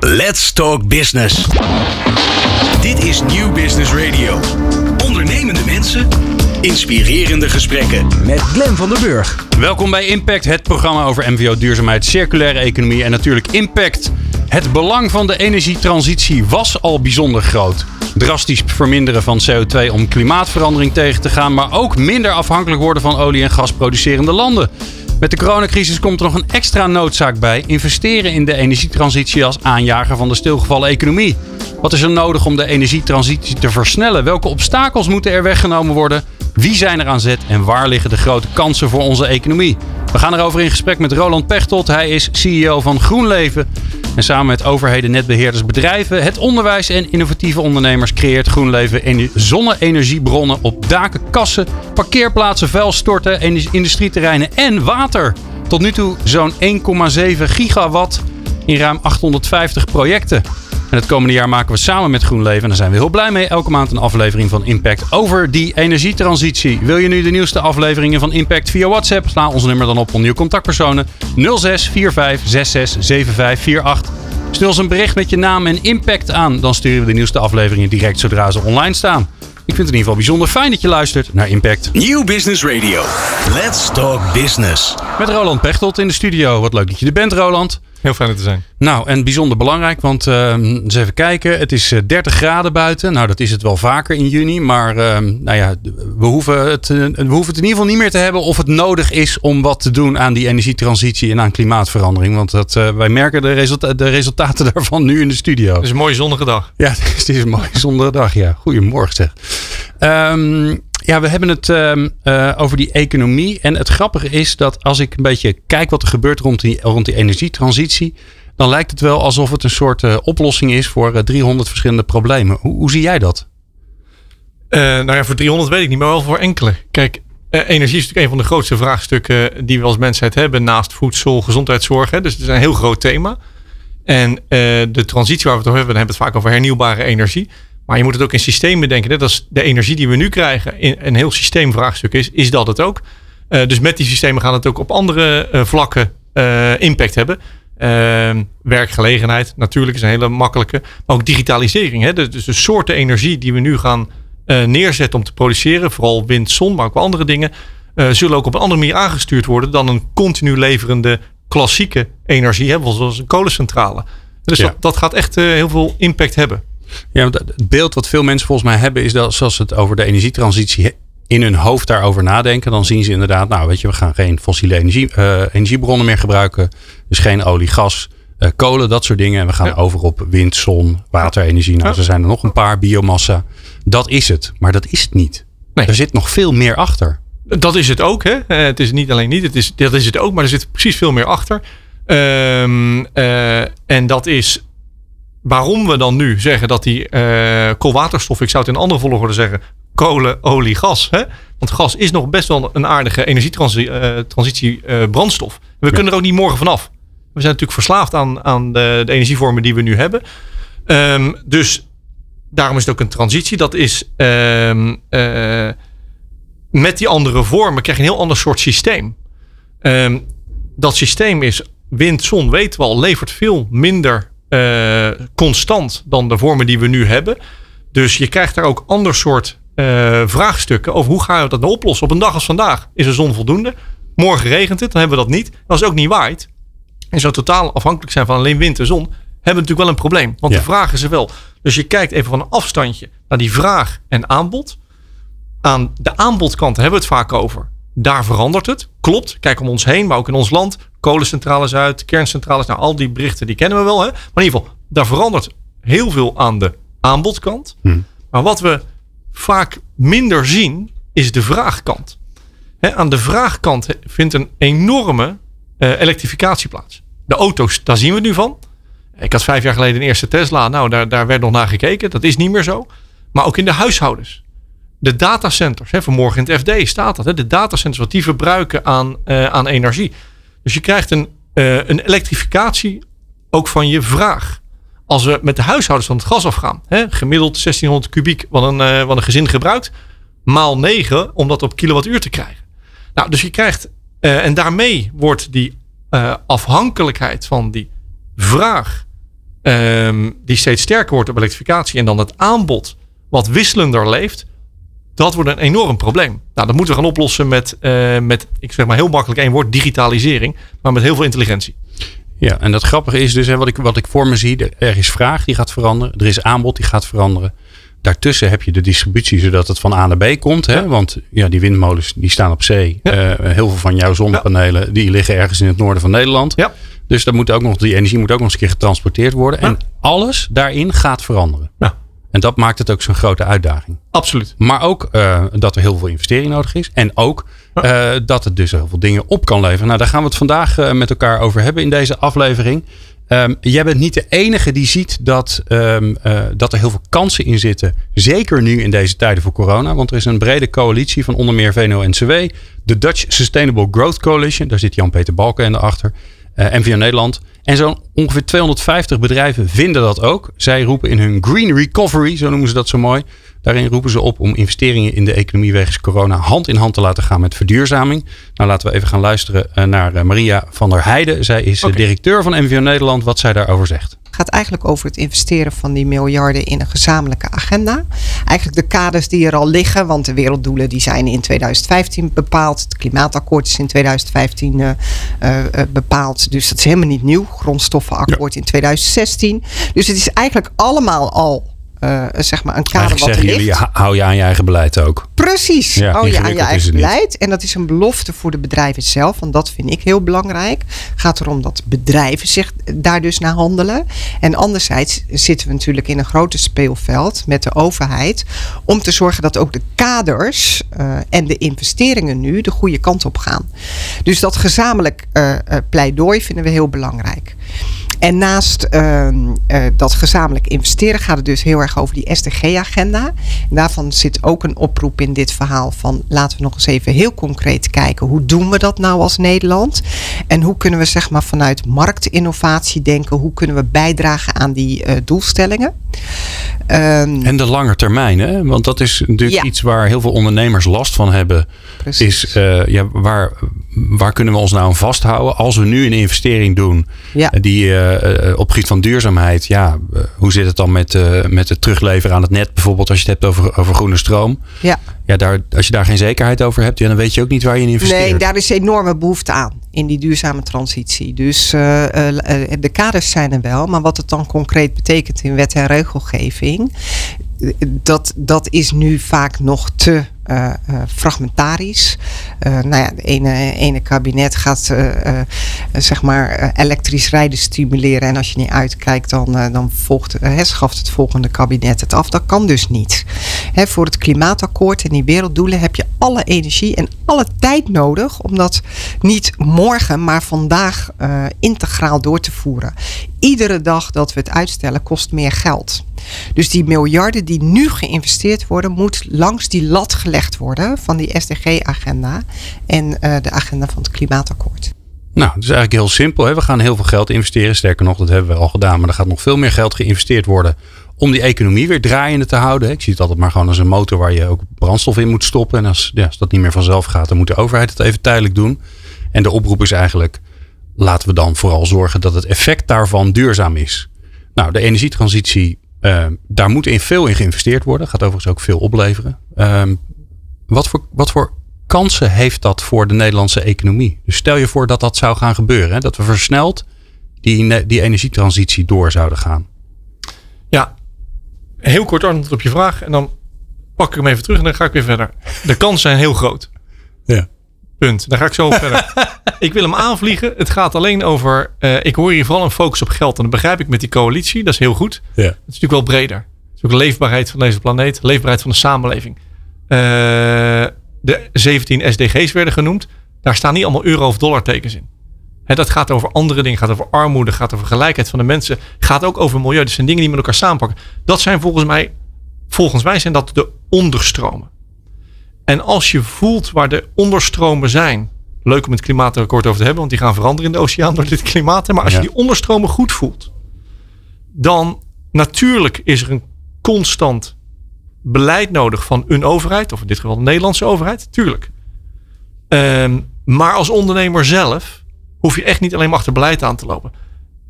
Let's talk business. Dit is New Business Radio. Ondernemende mensen, inspirerende gesprekken. Met Glen van der Burg. Welkom bij Impact, het programma over MVO, duurzaamheid, circulaire economie en natuurlijk impact. Het belang van de energietransitie was al bijzonder groot. Drastisch verminderen van CO2 om klimaatverandering tegen te gaan, maar ook minder afhankelijk worden van olie- en gasproducerende landen. Met de coronacrisis komt er nog een extra noodzaak bij: investeren in de energietransitie als aanjager van de stilgevallen economie. Wat is er nodig om de energietransitie te versnellen? Welke obstakels moeten er weggenomen worden? Wie zijn er aan zet en waar liggen de grote kansen voor onze economie? We gaan erover in gesprek met Roland Pechtold. Hij is CEO van GroenLeven. En samen met overheden, netbeheerders, bedrijven, het onderwijs en innovatieve ondernemers creëert GroenLeven zonne-energiebronnen op daken, kassen, parkeerplaatsen, vuilstorten, industrieterreinen en water. Tot nu toe zo'n 1,7 gigawatt in ruim 850 projecten. En het komende jaar maken we samen met GroenLeven, en daar zijn we heel blij mee, elke maand een aflevering van Impact over die energietransitie. Wil je nu de nieuwste afleveringen van Impact via WhatsApp? Sla ons nummer dan op onder je contactpersonen 06 45 66 75 48. Stuur ons een bericht met je naam en impact aan. Dan sturen we de nieuwste afleveringen direct zodra ze online staan. Ik vind het in ieder geval bijzonder fijn dat je luistert naar Impact. New Business Radio. Let's talk business. Met Roland Pechtold in de studio. Wat leuk dat je er bent, Roland. Heel fijn te zijn. Nou, en bijzonder belangrijk, want uh, eens even kijken. Het is 30 eh, graden buiten. Nou, dat is het wel vaker in juni. Maar uh, nou ja, we hoeven, het, eh, we hoeven het in ieder geval niet meer te hebben of het nodig is om wat te doen aan die energietransitie en aan klimaatverandering. Want dat, wij merken de, resulta de, resultaten daarvan nu in de studio. Het is een mooie zonnige dag. Ja, het is een mooie zonnige dag. Ja, goedemorgen zeg. Um, ja, we hebben het uh, uh, over die economie. En het grappige is dat als ik een beetje kijk wat er gebeurt rond die, rond die energietransitie. Dan lijkt het wel alsof het een soort uh, oplossing is voor 300 verschillende problemen. Hoe, hoe zie jij dat? nou ja, voor 300 weet ik niet, maar wel voor enkele. Kijk, energie is natuurlijk een van de grootste vraagstukken die we als mensheid hebben. Naast voedsel, gezondheidszorg. Hè. Dus het is een heel groot thema. En de transitie waar we het over hebben, dan hebben we het vaak over hernieuwbare energie. Maar je moet het ook in systemen denken. Dat is de energie die we nu krijgen. In een heel systeemvraagstuk is. Is dat het ook? Uh, dus met die systemen gaat het ook op andere uh, vlakken uh, impact hebben. Ehm, werkgelegenheid natuurlijk is een hele makkelijke. Maar ook digitalisering. Hè? Dus, dus de soorten energie die we nu gaan neerzetten om te produceren. Vooral wind, zon, maar ook wel andere dingen. zullen ook op een andere manier aangestuurd worden dan een continu leverende klassieke energie. Hè? Zoals een kolencentrale. Dus ja. dat, dat, gaat echt heel veel impact hebben. Ja, want het beeld wat veel mensen volgens mij hebben is dat als ze het over de energietransitie in hun hoofd daarover nadenken, dan zien ze inderdaad, nou weet je, we gaan geen fossiele energie, uh, energiebronnen meer gebruiken. Dus geen olie, gas, uh, kolen, dat soort dingen. En we gaan over op wind, zon, waterenergie. Nou, er zijn er nog een paar, biomassa. Dat is het, maar dat is het niet. Nee. Er zit nog veel meer achter. Dat is het ook, hè? Uh, het is niet alleen niet, het is, dat is het ook, maar er zit precies veel meer achter. Um, en dat is waarom we dan nu zeggen dat die uh, koolwaterstof, ik zou het in andere volgorde zeggen, kolen, olie, gas. Hè? Want gas is nog best wel een aardige energietransitie uh, uh, brandstof. We kunnen er ook niet morgen vanaf. We zijn natuurlijk verslaafd aan, aan de, de energievormen die we nu hebben. Um, dus daarom is het ook een transitie. Dat is um, met die andere vormen krijg je een heel ander soort systeem. Um, dat systeem is wind, zon, weten we al, levert veel minder uh, constant dan de vormen die we nu hebben. Dus je krijgt daar ook ander soort uh, vraagstukken over hoe gaan we dat nou oplossen. Op een dag als vandaag is de zon voldoende. Morgen regent het, dan hebben we dat niet. als het ook niet waait en zo totaal afhankelijk zijn van alleen wind en zon, hebben we natuurlijk wel een probleem. Want ja. de vraag is er wel. Dus je kijkt even van een afstandje naar die vraag en aanbod. Aan de aanbodkant hebben we het vaak over. Daar verandert het. Klopt. Kijk om ons heen, maar ook in ons land. Kolencentrales uit, kerncentrales. Nou, al die berichten die kennen we wel. Hè? Maar in ieder geval, daar verandert heel veel aan de aanbodkant. Hmm. Maar wat we vaak minder zien, is de vraagkant. aan de vraagkant vindt een enorme uh, elektrificatie plaats. De auto's, daar zien we nu van. Ik had vijf jaar geleden een eerste Tesla. Nou, daar, daar werd nog naar gekeken. Dat is niet meer zo. Maar ook in de huishoudens. De datacenters. Vanmorgen in het FD staat dat. Hè, de datacenters, wat die verbruiken aan, uh, aan energie. Dus je krijgt een, uh, een elektrificatie ook van je vraag. Als we met de huishoudens van het gas afgaan. Hè, gemiddeld 1600 kubiek wat een, wat een gezin gebruikt. Maal 9 om dat op kilowattuur te krijgen. Nou, dus je krijgt... en daarmee wordt die afhankelijkheid van die vraag... Um, die steeds sterker wordt op elektrificatie. En dan het aanbod wat wisselender leeft. Dat wordt een enorm probleem. Nou, dat moeten we gaan oplossen met, uh, met ik zeg maar heel makkelijk één woord, digitalisering. Maar met heel veel intelligentie. Ja, en dat grappige is dus, hè, wat, ik, wat ik voor me zie, er is vraag die gaat veranderen. Er is aanbod die gaat veranderen. Daartussen heb je de distributie, zodat het van A naar B komt. Hè? Ja. Want ja, die windmolens die staan op zee. Ja. Uh, heel veel van jouw zonnepanelen die liggen ergens in het noorden van Nederland. Ja. Dus dat moet ook nog, die energie moet ook nog eens een keer getransporteerd worden. En alles daarin gaat veranderen. En dat maakt het ook zo'n grote uitdaging. Absoluut. Maar ook uh, dat er heel veel investering nodig is. En ook uh, dat het dus heel veel dingen op kan leveren. Nou, daar gaan we het vandaag uh, met elkaar over hebben in deze aflevering. Um, jij bent niet de enige die ziet dat, um, dat er heel veel kansen in zitten. Zeker nu in deze tijden voor corona. Want er is een brede coalitie van onder meer VNO-NCW. De Dutch Sustainable Growth Coalition. Daar zit Jan-Peter Balken achter. MVO Nederland. En zo'n ongeveer 250 bedrijven vinden dat ook. Zij roepen in hun Green Recovery, zo noemen ze dat zo mooi. Daarin roepen ze op om investeringen in de economie wegens corona hand in hand te laten gaan met verduurzaming. Nou, laten we even gaan luisteren naar Maria van der Heijden. Zij is okay. directeur van MVO Nederland, wat zij daarover zegt gaat eigenlijk over het investeren van die miljarden in een gezamenlijke agenda. Eigenlijk de kaders die er al liggen, want de werelddoelen die zijn in 2015 bepaald. Het klimaatakkoord is in 2015 uh, uh, bepaald. Dus dat is helemaal niet nieuw. Grondstoffenakkoord ja. in 2016. Dus het is eigenlijk allemaal al uh, zeg maar een kader wat er ligt. jullie, hou je aan je eigen beleid ook. Precies, ja, hou je aan je eigen beleid. En dat is een belofte voor de bedrijven zelf, want dat vind ik heel belangrijk. Het gaat erom dat bedrijven zich daar dus naar handelen. En anderzijds zitten we natuurlijk in een groter speelveld met de overheid om te zorgen dat ook de kaders uh, en de investeringen nu de goede kant op gaan. Dus dat gezamenlijk uh, pleidooi vinden we heel belangrijk. En naast uh, uh, dat gezamenlijk investeren gaat het dus heel erg over die SDG-agenda. Daarvan zit ook een oproep in dit verhaal van laten we nog eens even heel concreet kijken. Hoe doen we dat nou als Nederland? En hoe kunnen we zeg maar vanuit marktinnovatie denken? Hoe kunnen we bijdragen aan die uh, doelstellingen? Um, en de lange termijn, hè? want dat is natuurlijk ja. iets waar heel veel ondernemers last van hebben. Precies. Is ja, waar, waar kunnen we ons nou aan vasthouden als we nu een investering doen ja. die uh, op gebied van duurzaamheid, ja, hoe zit het dan met, uh, met het terugleveren aan het net bijvoorbeeld als je het hebt over, over groene stroom? Ja. Ja, daar, als je daar geen zekerheid over hebt, ja, dan weet je ook niet waar je in investeert. Nee, daar is enorme behoefte aan in die duurzame transitie. Dus de kaders zijn er wel, maar wat het dan concreet betekent in wet en regelgeving, dat, dat is nu vaak nog te uh, uh, fragmentarisch. Uh, nou ja, de ene, ene kabinet gaat zeg maar elektrisch rijden stimuleren. En als je niet uitkijkt, dan, dan volgt, schaft het volgende kabinet het af. Dat kan dus niet. Hè, voor het klimaatakkoord en die werelddoelen heb je alle energie en alle tijd nodig om dat niet morgen, maar vandaag integraal door te voeren. Iedere dag dat we het uitstellen kost meer geld. Dus die miljarden die nu geïnvesteerd worden, moet langs die lat gelegd worden van die SDG-agenda en uh, de agenda van het klimaatakkoord. Nou, het is eigenlijk heel simpel. Hè? We gaan heel veel geld investeren. Sterker nog, dat hebben we al gedaan. Maar er gaat nog veel meer geld geïnvesteerd worden om die economie weer draaiende te houden. Ik zie het altijd maar gewoon als een motor waar je ook brandstof in moet stoppen. En als, ja, als dat niet meer vanzelf gaat, dan moet de overheid het even tijdelijk doen. En de oproep is eigenlijk, laten we dan vooral zorgen dat het effect daarvan duurzaam is. Nou, de energietransitie uh, daar moet in veel in geïnvesteerd worden. Gaat overigens ook veel opleveren. Uh, wat, voor, wat voor kansen heeft dat voor de Nederlandse economie? Dus stel je voor dat dat zou gaan gebeuren. Hè? Dat we versneld die, die energietransitie door zouden gaan. Ja, heel kort antwoord op je vraag. En dan pak ik hem even terug en dan ga ik weer verder. De kansen zijn heel groot. Punt. Daar ga ik zo verder. ik wil hem aanvliegen. Het gaat alleen over. Uh, ik hoor hier vooral een focus op geld. En dat begrijp ik met die coalitie. Dat is heel goed. Ja. Het is natuurlijk wel breder. Het is ook de leefbaarheid van deze planeet. Leefbaarheid van de samenleving. Uh, de 17 SDG's werden genoemd. Daar staan niet allemaal euro of dollar tekens in. Hè, dat gaat over andere dingen, gaat over armoede, gaat over gelijkheid van de mensen, gaat ook over milieu. Dat zijn dingen die met elkaar samenpakken. Dat zijn volgens mij, volgens mij zijn dat de onderstromen. En als je voelt waar de onderstromen zijn, leuk om het klimaatakkoord over te hebben, want die gaan veranderen in de oceaan door dit klimaat. Maar als Ja. je die onderstromen goed voelt, dan natuurlijk is er een constant beleid nodig van een overheid, of in dit geval de Nederlandse overheid, tuurlijk. Ehm, maar als ondernemer zelf hoef je echt niet alleen maar achter beleid aan te lopen.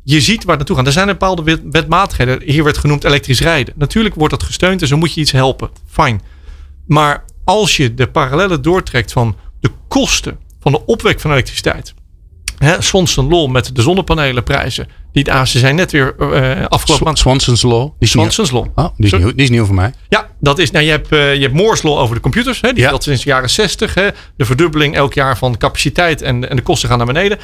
Je ziet waar het naartoe gaat. Er zijn bepaalde wet- wetmatigheden. Hier werd genoemd elektrisch rijden. Natuurlijk wordt dat gesteund en zo moet je iets helpen. Fijn. Maar als je de parallellen doortrekt van de kosten van de opwek van elektriciteit. Hè, Swanson Law met de zonnepanelenprijzen. Die, ah, ze zijn net weer eh afgelopen maand. Swanson's Law. Die is nieuw. Swanson's Law. Oh, die is, nieuw, die is nieuw voor mij. Ja, dat is, nou, je, hebt, eh, je hebt Moore's Law over de computers. Hè, die Ja. geldt sinds de jaren 60. Hè, de verdubbeling elk jaar van capaciteit en, en de kosten gaan naar beneden.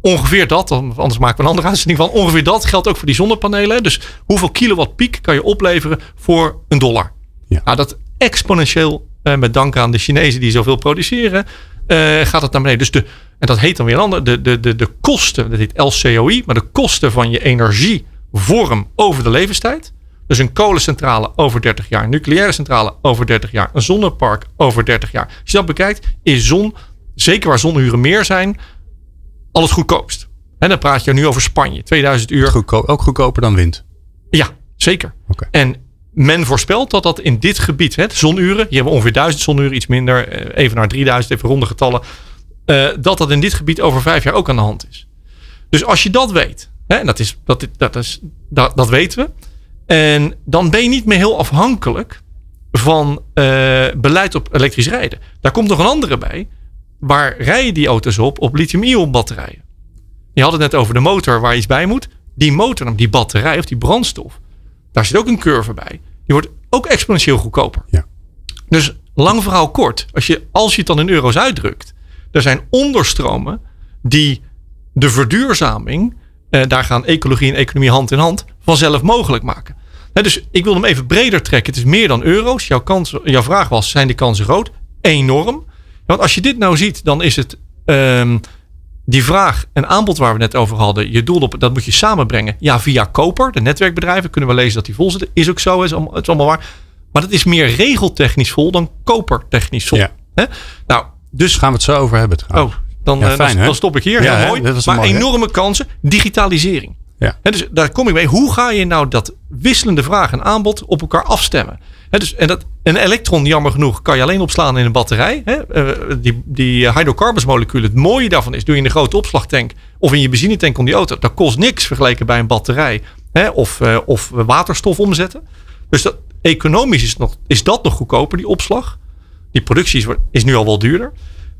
Ongeveer dat, anders maken we een andere uitzending van. Ongeveer dat geldt ook voor die zonnepanelen. Dus hoeveel kilowatt piek kan je opleveren voor een dollar? Ja. Nou, dat exponentieel, met dank aan de Chinezen die zoveel produceren, eh, gaat het naar beneden. Dus de, en dat heet dan weer een ander, de, de, de, de kosten, dat heet LCOI, maar de kosten van je energievorm over de levenstijd. Dus een kolencentrale over 30 jaar, een nucleaire centrale over 30 jaar, een zonnepark over 30 jaar. Als je dat bekijkt, is zon, zeker waar zonnehuren meer zijn, al het goedkoopst. En dan praat je nu over Spanje, 2000 uur. Ook goedkoper dan wind. Ja, zeker. Oké. En men voorspelt dat dat in dit gebied, hè, zonuren, hier hebben we ongeveer 1000 zonuren, iets minder, eh, even naar 3000, even ronde getallen, eh, dat dat in dit gebied over vijf jaar ook aan de hand is. Dus als je dat weet, hè, dat, is, dat, dat, is, dat, dat weten we, en dan ben je niet meer heel afhankelijk van eh, beleid op elektrisch rijden. Daar komt nog een andere bij. Waar rijden die auto's op? Op lithium-ion batterijen. Je had het net over de motor waar iets bij moet. Die motor, die batterij of die brandstof, daar zit ook een curve bij. Die wordt ook exponentieel goedkoper. Ja. Dus lang verhaal kort. Als je, als je het dan in euro's uitdrukt. Er zijn onderstromen die de verduurzaming. Eh, daar gaan ecologie en economie hand in hand. vanzelf mogelijk maken. Hè, dus ik wil hem even breder trekken. Het is meer dan euro's. Jouw, kans, jouw vraag was: zijn die kansen groot? Enorm. Want als je dit nou ziet, dan is het. ehm, die vraag en aanbod waar we net over hadden, je doel op, dat moet je samenbrengen. Ja, via koper, de netwerkbedrijven, kunnen we lezen dat die vol zitten. Is ook zo, is allemaal, is allemaal waar. Maar dat is meer regeltechnisch vol dan kopertechnisch vol. Ja. Nou, dus. Gaan we het zo over hebben trouwens. Oh, dan, Ja, eh, fijn, dan, stop ik hier. Ja, Heel mooi. Maar mooi, enorme kansen. Digitalisering. Ja. Hè, dus daar kom ik mee. Hoe ga je nou dat wisselende vraag en aanbod op elkaar afstemmen? Hè, dus, en dat, een elektron, jammer genoeg, kan je alleen opslaan in een batterij. Hè? Eh, die, die hydrocarbons moleculen. Het mooie daarvan is, doe je in een grote opslagtank of in je benzinetank om die auto. Dat kost niks vergeleken bij een batterij. Hè? Of, eh, of waterstof omzetten. Dus dat, economisch is, nog, is dat nog goedkoper, die opslag. Die productie is, nu al wel duurder.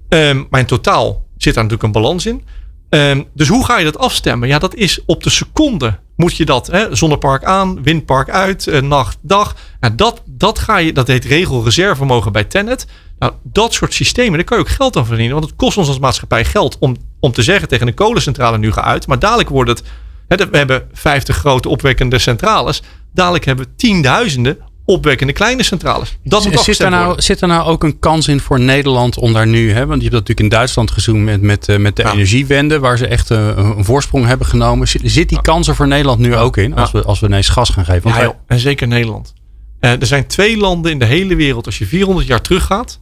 Ehm, maar in totaal zit daar natuurlijk een balans in. Ehm, dus hoe ga je dat afstemmen? Ja, dat is op de seconde moet je dat. Hè, zonnepark aan, windpark uit, eh, nacht, dag. Nou, dat, dat, ga je, dat heet regelreservevermogen bij Tennet. Nou, dat soort systemen, daar kan je ook geld aan verdienen. Want het kost ons als maatschappij geld om, om te zeggen tegen een kolencentrale nu ga uit. Maar dadelijk wordt het, hè, we hebben 50 grote opwekkende centrales. Dadelijk hebben we tienduizenden opwekkende kleine centrales. Dat moet zit, daar nou, worden. zit er nou ook een kans in voor Nederland om daar nu, hè, want je hebt dat natuurlijk in Duitsland gezien met, met, eh, met de Ja. energiewende, waar ze echt eh, een voorsprong hebben genomen. Zit, zit die kans er voor Nederland nu ook in, als, Ja. we, als we ineens gas gaan geven? Want Ja, en zeker Nederland. Eh, er zijn twee landen in de hele wereld, als je 400 jaar teruggaat,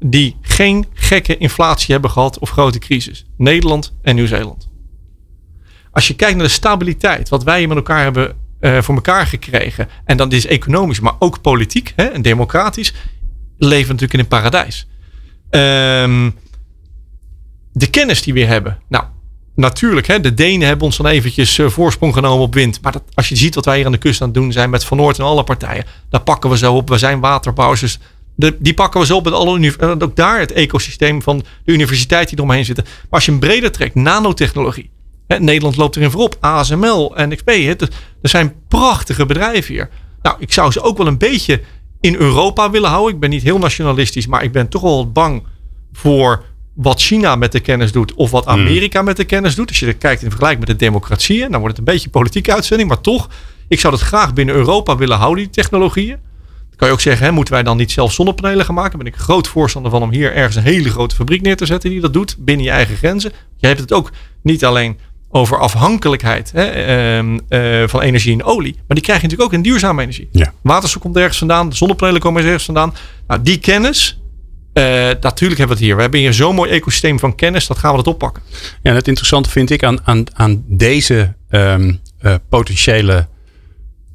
die geen gekke inflatie hebben gehad of grote crisis. Nederland en Nieuw-Zeeland. Als je kijkt naar de stabiliteit, wat wij met elkaar hebben eh, voor elkaar gekregen, en dat is economisch, maar ook politiek hè, en democratisch, leven natuurlijk in een paradijs. Ehm, de kennis die we hebben. Nou, natuurlijk, hè, de Denen hebben ons dan eventjes eh, voorsprong genomen op wind. Maar dat, als je ziet wat wij hier aan de kust aan het doen zijn met Van Noord en alle partijen, daar pakken we zo op. We zijn waterbouwers, dus de, die pakken we zo op met alle en Ook daar het ecosysteem van de universiteit die eromheen zitten. Maar als je hem breder trekt, nanotechnologie. Hè, Nederland loopt erin voorop. ASML, NXP. Hè, er zijn prachtige bedrijven hier. Nou, ik zou ze ook wel een beetje in Europa willen houden. Ik ben niet heel nationalistisch, maar ik ben toch wel bang voor wat China met de kennis doet of wat Amerika met de kennis doet. Als je er kijkt in vergelijking met de democratieën, dan wordt het een beetje een politieke uitzending, maar toch, ik zou dat graag binnen Europa willen houden, die technologieën. kan je ook zeggen, hè, moeten wij dan niet zelf zonnepanelen gaan maken? Ben ik groot voorstander van om hier ergens een hele grote fabriek neer te zetten die dat doet binnen je eigen grenzen. Je hebt het ook niet alleen over afhankelijkheid hè, ehm, eh, van energie en olie. Maar die krijg je natuurlijk ook in duurzame energie. Ja. Waterstof komt ergens vandaan, de zonnepanelen komen ergens vandaan. Nou, die kennis, eh, natuurlijk hebben we het hier. We hebben hier zo'n mooi ecosysteem van kennis, dat gaan we dat oppakken. Ja, en het interessante vind ik aan, aan, aan deze ehm, eh, potentiële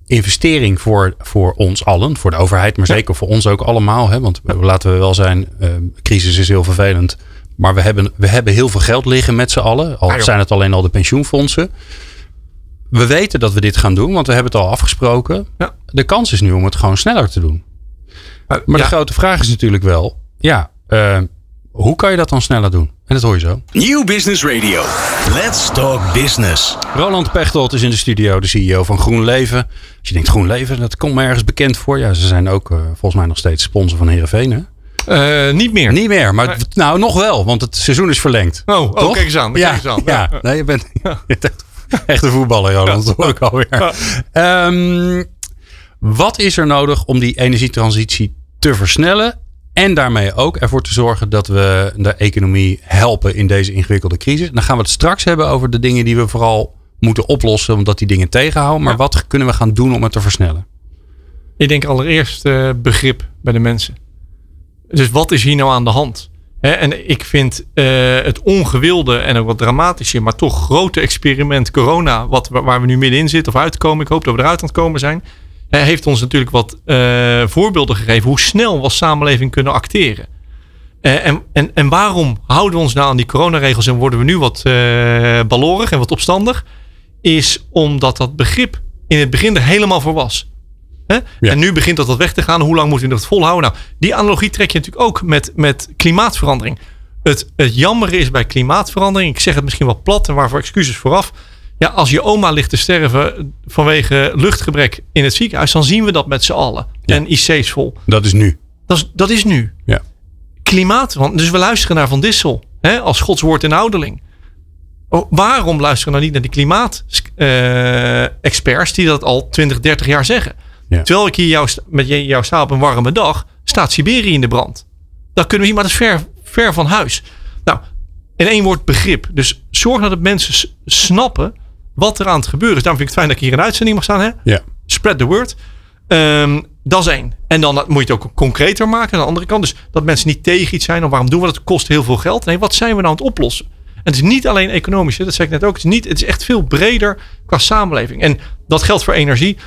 investering voor, voor ons allen, voor de overheid, maar Ja. zeker voor ons ook allemaal. Hè? Want laten we wel zijn, ehm, crisis is heel vervelend. Maar we hebben, we hebben heel veel geld liggen met z'n allen. Al Ah, zijn het alleen al de pensioenfondsen. We weten dat we dit gaan doen, want we hebben het al afgesproken. Ja. De kans is nu om het gewoon sneller te doen. Maar ja, de grote vraag is natuurlijk wel, ja, eh, hoe kan je dat dan sneller doen? En dat hoor je zo. Nieuw Business Radio. Let's talk business. Roland Pechtold is in de studio, de CEO van GroenLeven. Als je denkt GroenLeven, dat komt me ergens bekend voor. Ja, ze zijn ook eh, volgens mij nog steeds sponsor van Heerenveen. Hè? Eh, niet meer. Niet meer, maar Nee. nou nog wel, want het seizoen is verlengd. Oh, oh kijk eens aan. Ja, Kijk eens aan. ja. Nee, je bent, echt, echt een voetballer, Roland. Dat hoor ik alweer. Ehm, wat is er nodig om die energietransitie te versnellen? En daarmee ook ervoor te zorgen dat we de economie helpen in deze ingewikkelde crisis. Dan gaan we het straks hebben over de dingen die we vooral moeten oplossen, omdat die dingen tegenhouden. Maar Ja. wat kunnen we gaan doen om het te versnellen? Ik denk allereerst eh, begrip bij de mensen. Dus wat is hier nou aan de hand? En ik vind eh, het ongewilde en ook wat dramatische, maar toch grote experiment corona, wat, waar we nu middenin zitten of uitkomen, ik hoop dat we eruit aan het komen zijn, heeft ons natuurlijk wat eh, voorbeelden gegeven hoe snel we als samenleving kunnen acteren. Eh, en, en, en waarom houden we ons nou aan die coronaregels en worden we nu wat balorig en wat opstandig? Is omdat dat begrip in het begin er helemaal voor was. Hè? Ja. En nu begint dat wat weg te gaan. Hoe lang moeten we dat volhouden? Nou, die analogie trek je natuurlijk ook met, met klimaatverandering. Het, het jammer is bij klimaatverandering, ik zeg het misschien wat plat en waarvoor excuses vooraf. Ja, als je oma ligt te sterven vanwege luchtgebrek in het ziekenhuis, dan zien we dat met z'n allen. Ja. En IC's vol. Dat is nu. Dat is, dat is nu. Ja. Klimaat, want, dus we luisteren naar Van Dissel hè, als Gods woord en ouderling. Oh, waarom luisteren we nou niet naar die klimaat-experts die dat al 20, 30 jaar zeggen? Ja. Terwijl ik hier jou, sta- met jou sta op een warme dag, staat Siberië in de brand. Dan kunnen we hier, maar dat is ver, ver van huis. Nou, in één woord begrip. Dus zorg dat mensen snappen wat er aan het gebeuren is. Daarom vind ik het fijn dat ik hier een uitzending mag staan. Hè? Ja. Spread the word. Ehm, dat is één. En dan moet je het ook concreter maken aan de andere kant. Dus dat mensen niet tegen iets zijn. Of waarom doen we dat? Het kost heel veel geld. Nee, wat zijn we nou aan het oplossen? En het is niet alleen economisch. hè, Dat zei ik net ook. Het is, niet, het is echt veel breder qua samenleving. En dat geldt voor energie.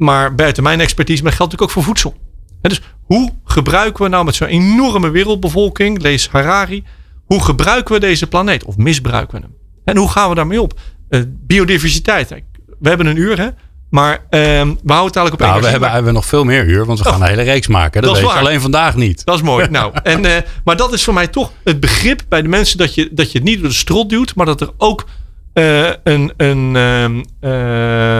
Maar buiten mijn expertise, maar dat geldt natuurlijk ook voor voedsel. Dus hoe gebruiken we nou met zo'n enorme wereldbevolking, lees Harari, hoe gebruiken we deze planeet? Of misbruiken we hem? En hoe gaan we daarmee op? Eh, biodiversiteit. We hebben een uur, hè? Maar ehm, we houden het eigenlijk op Nou, we energie. hebben, we hebben nog veel meer uur, want we gaan Oh. een hele reeks maken. Dat, Dat is weet je waar. alleen vandaag niet. Dat is mooi. Nou, en, eh, maar dat is voor mij toch het begrip bij de mensen dat je, dat je het niet door de strot duwt, maar dat er ook eh, een, een ehm, eh,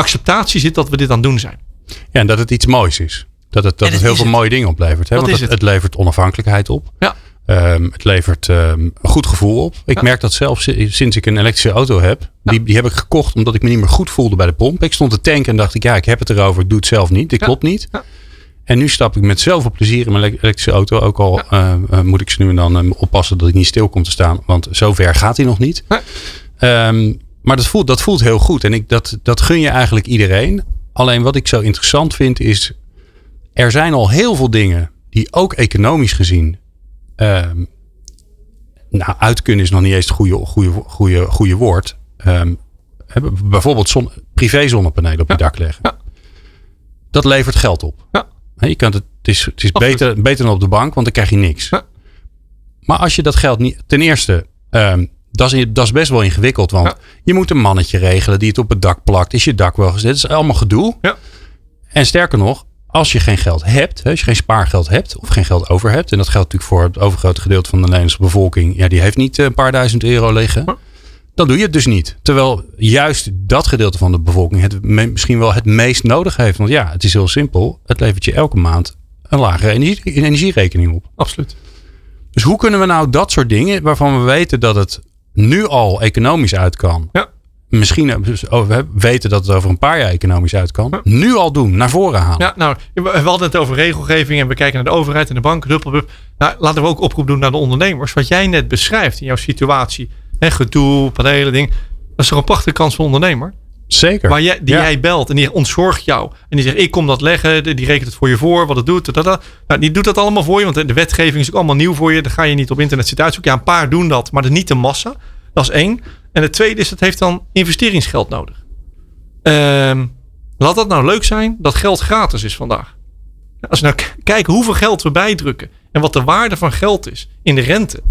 acceptatie zit dat we dit aan het doen zijn. Ja, en dat het iets moois is. Dat het, dat het heel veel het. mooie dingen oplevert. Hè? Dat Want is het, het. levert onafhankelijkheid op. Ja. Ehm, het levert ehm, een goed gevoel op. Ik Ja. merk dat zelf si- sinds ik een elektrische auto heb. Die, die heb ik gekocht omdat ik me niet meer goed voelde bij de pomp. Ik stond te tanken en dacht ik, ja, ik heb het erover. Ik doe het zelf niet. Dit klopt niet. En nu stap ik met zoveel plezier in mijn ele- elektrische auto. Ook al eh, eh, moet ik ze nu en dan oppassen dat ik niet stil kom te staan. Want zover gaat hij nog niet. Maar dat voelt, dat voelt heel goed. En ik, dat, dat gun je eigenlijk iedereen. Alleen wat ik zo interessant vind is... Er zijn al heel veel dingen die ook economisch gezien... ehm, nou, uit kunnen is nog niet eens het goede, goede, goede, goede woord. Ehm, bijvoorbeeld zon, privé zonnepanelen op je Ja. dak leggen. Ja. Dat levert geld op. Ja. Je kan het, het is, het is Absoluut. beter, beter dan op de bank, want dan krijg je niks. Ja. Maar als je dat geld niet. Ten eerste, ehm, dat, is, dat is best wel ingewikkeld. Want Ja. je moet een mannetje regelen die het op het dak plakt. Is je dak wel gezet? Dat is allemaal gedoe. Ja. En sterker nog, als je geen geld hebt, als je geen spaargeld hebt of geen geld over hebt. En dat geldt natuurlijk voor het overgrote gedeelte van de Nederlandse bevolking. Ja, die heeft niet eh, een paar duizend euro liggen. Ja. Dan doe je het dus niet. Terwijl juist dat gedeelte van de bevolking het misschien wel het meest nodig heeft. Want ja, het is heel simpel. Het levert je elke maand een lagere energie, energierekening op. Absoluut. Dus hoe kunnen we nou dat soort dingen, waarvan we weten dat het nu al economisch uit kan, Ja. misschien eh, dus, oh, we weten dat het over een paar jaar economisch uit kan. Nu al doen, naar voren halen. Ja, nou, we hadden het over regelgeving en we kijken naar de overheid en de banken. Nou, laten we ook oproep doen naar de ondernemers. Wat jij net beschrijft in jouw situatie. Hè, gedoe, panelen, ding. Dat is toch een prachtige kans voor ondernemer? Zeker. Waar jij, die jij belt en die ontzorgt jou. En die zegt, ik kom dat leggen. Die rekent het voor je voor, wat het doet. Dat, dat. Nou, die doet dat allemaal voor je. Want de wetgeving is ook allemaal nieuw voor je. Dan ga je niet op internet zitten uitzoeken. Ja, een paar doen dat, maar dat is niet de massa. Dat is één. En het tweede is, het heeft dan investeringsgeld nodig. Um, laat dat nou leuk zijn dat geld gratis is vandaag. Als we nou kijken hoeveel geld we bijdrukken. En wat de waarde van geld is in de rente.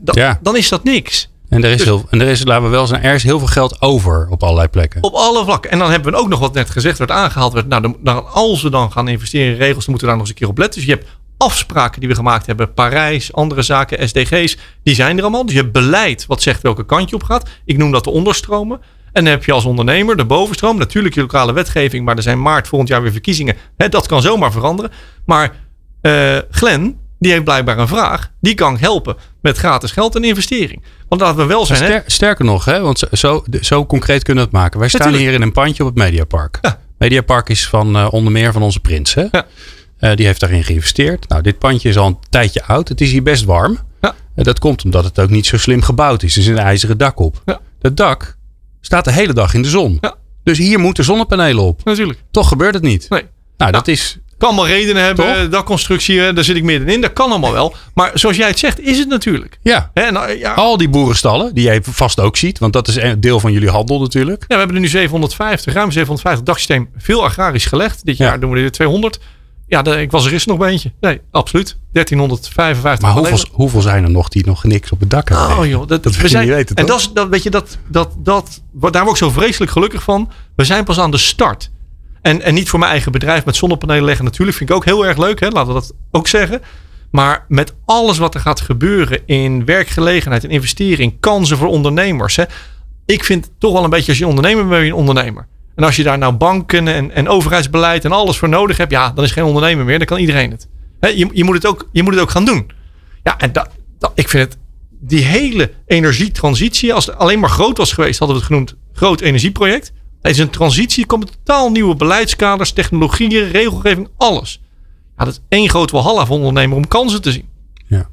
Dan, dan is dat niks. En er is, dus- heel, en er is, laten we wel zijn, er is heel veel geld over op allerlei plekken. Op alle vlakken. En dan hebben we ook nog wat net gezegd werd aangehaald. Werd, nou, dan, als we dan gaan investeren in regels, dan moeten we daar nog eens een keer op letten. Dus je hebt afspraken die we gemaakt hebben. Parijs, andere zaken, SDG's. Die zijn er allemaal. Dus je hebt beleid wat zegt welke kant je op gaat. Ik noem dat de onderstromen. En dan heb je als ondernemer de bovenstroom. Natuurlijk je lokale wetgeving. Maar er zijn maart volgend jaar weer verkiezingen. dat kan zomaar veranderen. Maar uh, Glenn, die heeft blijkbaar een vraag. Die kan helpen met gratis geld en investering. Want laten we wel zijn. Ster, sterker nog, hè, want zo, zo concreet kunnen we het maken. Wij staan hier in een pandje op het Mediapark. Ja. Mediapark is van uh, onder meer van onze prins. Hè? Ja. Uh, die heeft daarin geïnvesteerd. Nou, dit pandje is al een tijdje oud. Het is hier best warm. Ja. Uh, dat komt omdat het ook niet zo slim gebouwd is. Er zit een ijzeren dak op. Ja. Dat dak staat de hele dag in de zon. Dus hier moeten zonnepanelen op. Natuurlijk. Toch gebeurt het niet. Nee. Nou, dat is kan allemaal redenen hebben. Dakconstructie, daar zit ik middenin. Dat kan allemaal wel. Maar zoals jij het zegt, is het natuurlijk. Ja. nou, ja. Al die boerenstallen, die jij vast ook ziet. Want dat is een deel van jullie handel natuurlijk. Ja, we hebben er nu 750, ruim 750 daksysteem. Veel agrarisch gelegd. Dit jaar doen we er 200. Ja, ik was er eerst nog bij eentje. Nee, absoluut. 1355. Maar hoeveel, hoeveel, zijn er nog die nog niks op het dak hebben? Oh joh, dat, dat we zijn, niet weten, En dat, is, dat, weet je, dat, dat, dat, daar word ik zo vreselijk gelukkig van. We zijn pas aan de start. En, en niet voor mijn eigen bedrijf met zonnepanelen leggen natuurlijk. Vind ik ook heel erg leuk. Hè? Laten we dat ook zeggen. Maar met alles wat er gaat gebeuren in werkgelegenheid en investering, kansen voor ondernemers. Hè? Ik vind toch wel een beetje als je ondernemer bent, ben je een ondernemer. En als je daar nou banken en, en overheidsbeleid en alles voor nodig hebt, ja, dan is geen ondernemer meer. Dan kan iedereen het. Je, je, moet het ook, je moet het ook gaan doen. Ja, en dat, ik vind het, die hele energietransitie, als het alleen maar groot was geweest, hadden we het genoemd groot energieproject. Het is een transitie, komen totaal nieuwe beleidskaders, technologieën, regelgeving, alles. Ja, dat is één groot walhalla voor ondernemer om kansen te zien. Ja.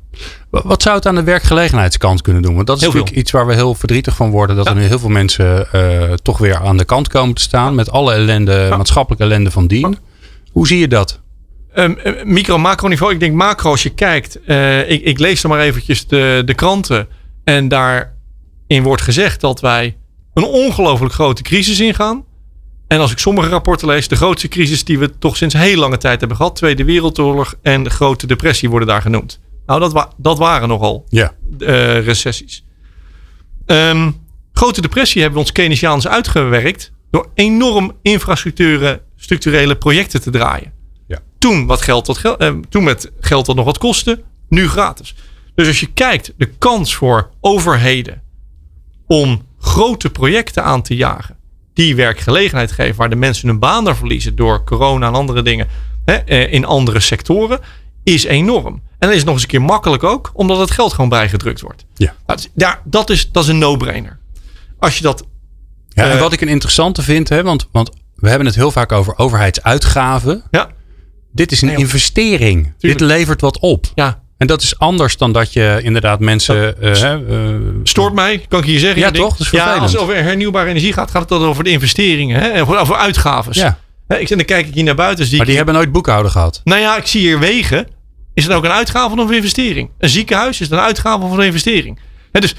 Wat zou het aan de werkgelegenheidskant kunnen doen? Want dat is heel natuurlijk iets waar we heel verdrietig van worden. Dat er nu heel veel mensen uh, toch weer aan de kant komen te staan. Met alle ellende, maatschappelijke ellende van dien. Hoe zie je dat? Um, micro, macro niveau. Ik denk macro als je kijkt. Uh, ik, ik, lees er maar eventjes de, de kranten. En daarin wordt gezegd dat wij een ongelooflijk grote crisis ingaan. En als ik sommige rapporten lees, de grootste crisis die we toch sinds heel lange tijd hebben gehad. Tweede Wereldoorlog en de Grote Depressie worden daar genoemd. Nou, dat, wa dat waren nogal ja. Uh, recessies. Um, Grote Depressie hebben we ons Keynesiaans uitgewerkt door enorm infrastructurele structurele projecten te draaien. Ja. Toen, wat geld tot geld, uh, toen met geld dat nog wat kostte, nu gratis. Dus als je kijkt, de kans voor overheden om grote projecten aan te jagen. Die werkgelegenheid geven, waar de mensen hun baan verliezen door corona en andere dingen hè, eh, in andere sectoren, is enorm. En dan is het nog eens een keer makkelijk ook, omdat het geld gewoon bijgedrukt wordt. Ja. Daar, dat, is, dat is een no-brainer. Als je dat. Ja, en eh, wat ik een interessante vind, hè, want, want we hebben het heel vaak over overheidsuitgaven. Ja. Dit is een investering. Dit levert wat op. Ja. En dat is anders dan dat je inderdaad mensen. Uh, Stoort mij, kan ik hier zeggen. Ja, toch? Dat is ja, als het over hernieuwbare energie gaat, gaat het dan over de investeringen. Hè? Over uitgaves. Ja. Ik, dan kijk ik hier naar buiten. maar die hebben nooit boekhouden gehad. Nou ja, ik zie hier wegen. Is het ook een uitgave of een investering? Een ziekenhuis is het een uitgave of een investering? dus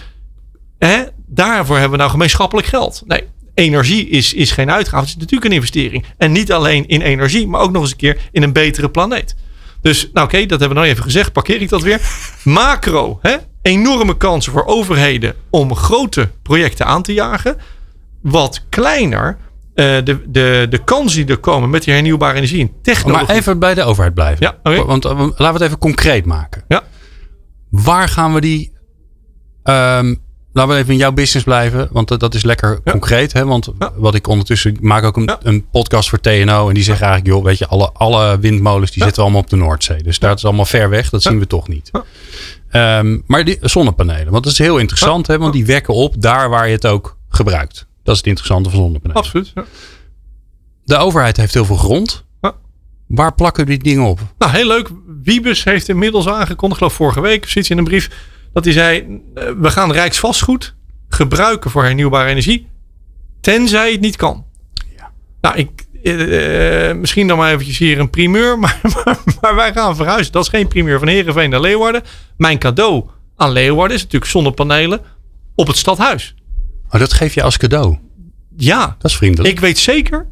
hè, daarvoor hebben we nou gemeenschappelijk geld. Nee, energie is, is geen uitgave. Het is natuurlijk een investering. En niet alleen in energie, maar ook nog eens een keer in een betere planeet. Dus nou oké, dat hebben we nou even gezegd. Parkeer ik dat weer. Macro, hè? enorme kansen voor overheden om grote projecten aan te jagen. Wat kleiner, uh, de, de, de kansen die er komen met die hernieuwbare energie en technologie. Maar even bij de overheid blijven. Ja, okay. Want uh, laten we het even concreet maken. Ja. Waar gaan we die um, Laten we even in jouw business blijven, want dat is lekker concreet. Hè? Want wat ik ondertussen ik maak ook een, een, podcast voor TNO en die zeggen eigenlijk, joh, weet je, alle, alle windmolens die zitten allemaal op de Noordzee. Dus daar is allemaal ver weg, dat zien we toch niet. Um, maar die zonnepanelen, want dat is heel interessant, hè? want die wekken op daar waar je het ook gebruikt. Dat is het interessante van zonnepanelen. Absoluut. Ja. De overheid heeft heel veel grond. Waar plakken die dingen op? Nou, heel leuk. Wiebus heeft inmiddels aangekondigd, geloof vorige week, zit in een brief, dat hij zei: eh, we gaan Rijksvastgoed gebruiken voor hernieuwbare energie, tenzij het niet kan. Ja. Nou, ik, eh, eh, misschien dan maar eventjes hier een primeur, maar, maar, maar wij gaan verhuizen. Dat is geen primeur van Heerenveen naar Leeuwarden. Mijn cadeau aan Leeuwarden is natuurlijk zonnepanelen op het stadhuis. Oh, dat geef je als cadeau. Ja, Dat is vriendelijk. ik weet zeker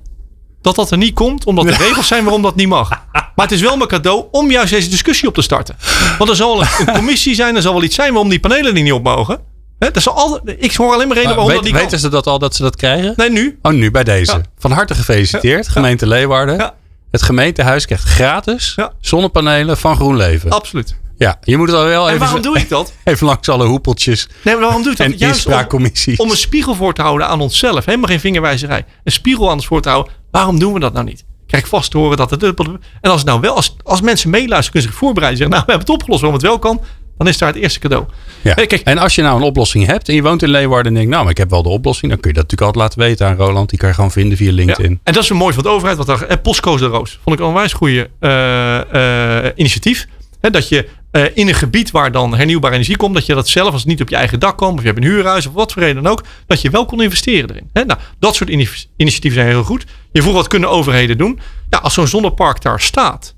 dat dat er niet komt, omdat er regels zijn waarom dat niet mag. Maar het is wel mijn cadeau om juist deze discussie op te starten. Want er zal een, een commissie zijn, er zal wel iets zijn waarom die panelen er niet op mogen. Hè, dat zal altijd, ik hoor alleen maar reden waarom weet- dat niet weten kan. ze dat al dat ze dat krijgen? Nee, nu. Oh, nu bij deze. Ja. Van harte gefeliciteerd, gemeente Leeuwarden. Ja. Het gemeentehuis krijgt gratis Ja. zonnepanelen van GroenLeven. Absoluut. Ja, je moet het al wel En even, waarom doe ik dat? even langs alle hoepeltjes Nee, maar waarom doe ik dat? en Juist om, inspraakcommissies. om een spiegel voor te houden aan onszelf. Helemaal geen vingerwijzerij. Een spiegel aan ons voor te houden. Waarom doen we dat nou niet? Krijg ik vast te horen dat het... En als het nou wel, als, als mensen meeluisteren, kunnen ze zich voorbereiden. Zeggen, nou, we hebben het opgelost waarom het wel kan. Dan is daar het eerste cadeau. Ja. Hey, kijk, En als je nou een oplossing hebt en je woont in Leeuwarden en denkt, nou, maar ik heb wel de oplossing, dan kun je dat natuurlijk altijd laten weten aan Roland. Die kan je gewoon vinden via Ja. LinkedIn. En dat is zo mooi van de overheid. Wat daar, eh, de Roos. Vond ik een onwijs goede eh, eh, initiatief. Hè, dat je eh, in een gebied waar dan hernieuwbare energie komt. Dat je dat zelf, als het niet op je eigen dak komt. Of je hebt een huurhuis of wat voor reden dan ook. Dat je wel kon investeren erin. Nou, dat soort ini- initiatieven zijn heel goed. Je vroeg wat kunnen overheden doen. Ja, als zo'n zonnepark daar staat.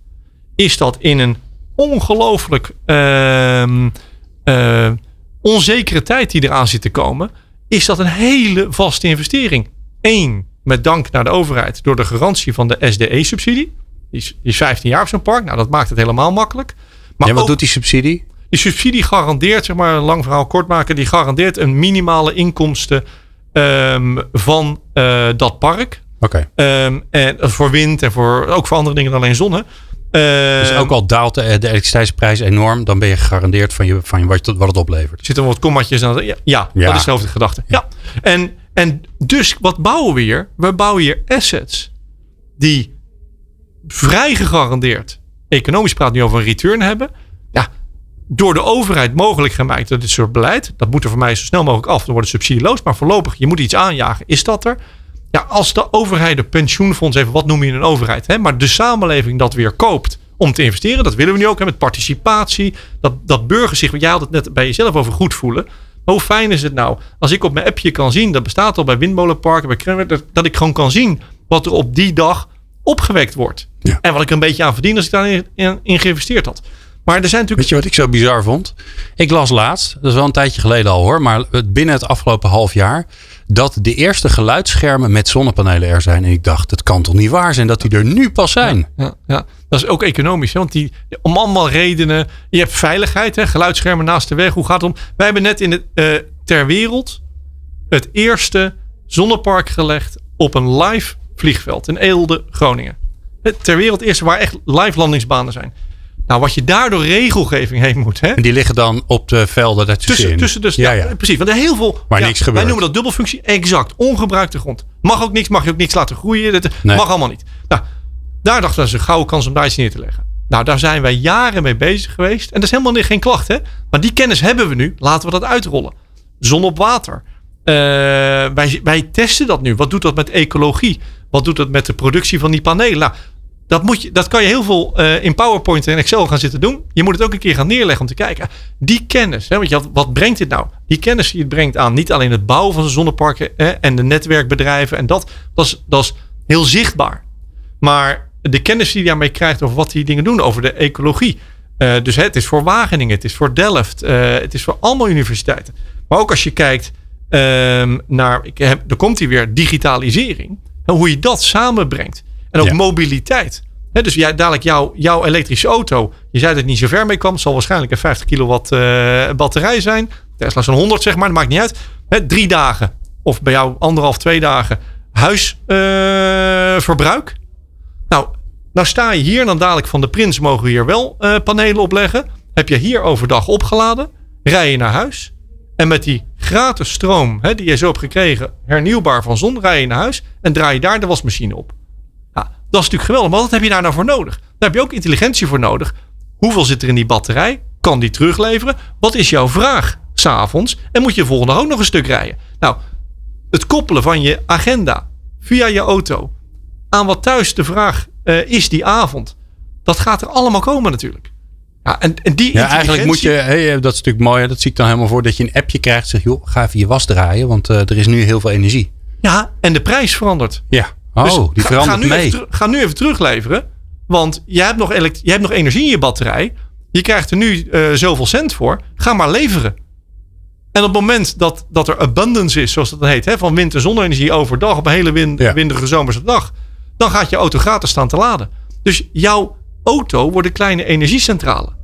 Is dat in een ongelooflijk ehm, eh, onzekere tijd die eraan zit te komen. Is dat een hele vaste investering. Eén, met dank naar de overheid door de garantie van de SDE-subsidie. Die die is 15 jaar op zo'n park. Nou, dat maakt het helemaal makkelijk. Maar en wat ook doet die subsidie? die subsidie garandeert, zeg maar, een lang verhaal kort maken, die garandeert een minimale inkomsten ehm, van eh, dat park. Oké. Ehm, en voor wind en voor, ook voor andere dingen dan alleen zonne. Dus Ehm, ook al daalt de, de elektriciteitsprijs enorm, dan ben je gegarandeerd van, je, van je, wat, wat het oplevert. zitten wat kommatjes aan. Ja, ja, Ja. dat is de hoofdgedachte. Ja. En, en dus wat bouwen we hier? We bouwen hier assets die vrij gegarandeerd, economisch praat nu over een return hebben. Ja, door de overheid mogelijk gemaakt door dit soort beleid. Dat moet er voor mij zo snel mogelijk af. Dan wordt het subsidieloos. Maar voorlopig, je moet iets aanjagen. Is dat er? Ja, als de overheid, de pensioenfonds, even wat noem je een overheid? Hè? Maar de samenleving dat weer koopt om te investeren. Dat willen we nu ook. Hè? Met participatie. Dat, dat burgers zich, want jij had het net bij jezelf over goed voelen. Maar hoe fijn is het nou als ik op mijn appje kan zien. Dat bestaat al bij Windmolenparken, bij Kremmer. Dat, dat ik gewoon kan zien wat er op die dag opgewekt wordt. Ja. En wat ik een beetje aan verdien als ik daarin in, in geïnvesteerd had. Maar er zijn natuurlijk Weet je wat ik zo bizar vond? Ik las laatst, dat is wel een tijdje geleden al hoor, maar binnen het afgelopen half jaar, dat de eerste geluidsschermen met zonnepanelen er zijn. En ik dacht, het kan toch niet waar zijn dat die er nu pas zijn? Ja, ja, dat is ook economisch. Hè? Want die, om allemaal redenen. Je hebt veiligheid, hè? geluidsschermen naast de weg. Hoe gaat het om? Wij hebben net in de, eh, ter wereld het eerste zonnepark gelegd op een live vliegveld in Eelde, Groningen. Ter wereld eerste waar echt live landingsbanen zijn. Nou, wat je daardoor regelgeving heen moet. Hè? En die liggen dan op de velden daartussenin. Tussen, tussen dus, ja, precies. Want er heel veel. Waar ja, niks Wij gebeurt. noemen dat dubbelfunctie. Exact. Ongebruikte grond. Mag ook niks, mag je ook niks laten groeien. Dat Nee. mag allemaal niet. Nou, daar dachten we, dat een gouden kans om daar iets neer te leggen. Nou, daar zijn wij jaren mee bezig geweest. En dat is helemaal geen klacht, hè? Maar die kennis hebben we nu. Laten we dat uitrollen. Zon op water. Eh, wij, wij testen dat nu. Wat doet dat met ecologie? Wat doet dat met de productie van die panelen? Nou, dat, moet je, dat kan je heel veel eh, in PowerPoint en Excel gaan zitten doen. Je moet het ook een keer gaan neerleggen om te kijken. Die kennis, hè, want je wat brengt dit nou? Die kennis die het brengt aan niet alleen het bouwen van zo'n zonneparken hè, en de netwerkbedrijven en dat, dat is, dat is heel zichtbaar. Maar de kennis die je daarmee krijgt over wat die dingen doen, over de ecologie. Eh, dus hè, het is voor Wageningen, het is voor Delft, eh, het is voor allemaal universiteiten. Maar ook als je kijkt ehm, naar, ik heb, er komt hier weer digitalisering. En hoe je dat samenbrengt. En ook Ja. mobiliteit. Hè, dus jij, dadelijk jouw, jouw elektrische auto. Je zei dat het niet zo ver mee kwam. zal waarschijnlijk een 50 kilowatt eh, batterij zijn. Tesla is een 100 zeg maar. Dat maakt niet uit. Hè, drie dagen. Of bij jou anderhalf, twee dagen. Huisverbruik. nou, nou sta je hier. En dan dadelijk van de Prins mogen we hier wel eh, panelen opleggen. Heb je hier overdag opgeladen. Rij je naar huis. En met die gratis stroom hè, die je zo hebt gekregen. Hernieuwbaar van zon. Rij je naar huis. En draai je daar de wasmachine op. Dat is natuurlijk geweldig. Maar wat heb je daar nou voor nodig? Daar heb je ook intelligentie voor nodig. Hoeveel zit er in die batterij? Kan die terugleveren? Wat is jouw vraag s'avonds? En moet je de volgende ook nog een stuk rijden? Nou, het koppelen van je agenda via je auto aan wat thuis de vraag uh, is die avond. Dat gaat er allemaal komen natuurlijk. Ja, en, en die ja, eigenlijk moet je, hey, dat is natuurlijk mooi, dat zie ik dan helemaal voor, dat je een appje krijgt. Zeg, joh, ga even je was draaien, want uh, er is nu heel veel energie. Ja, en de prijs verandert. Ja, oh, dus die ga, verandert ga nu mee. Even, ga nu even terugleveren, want je hebt, nog je hebt nog energie in je batterij. Je krijgt er nu uh, zoveel cent voor. Ga maar leveren. En op het moment dat, dat er abundance is, zoals dat heet, hè, van wind- en zonne-energie overdag op een hele wind, ja. winderige zomerse dag, dan gaat je auto gratis staan te laden. Dus jouw auto wordt een kleine energiecentrale.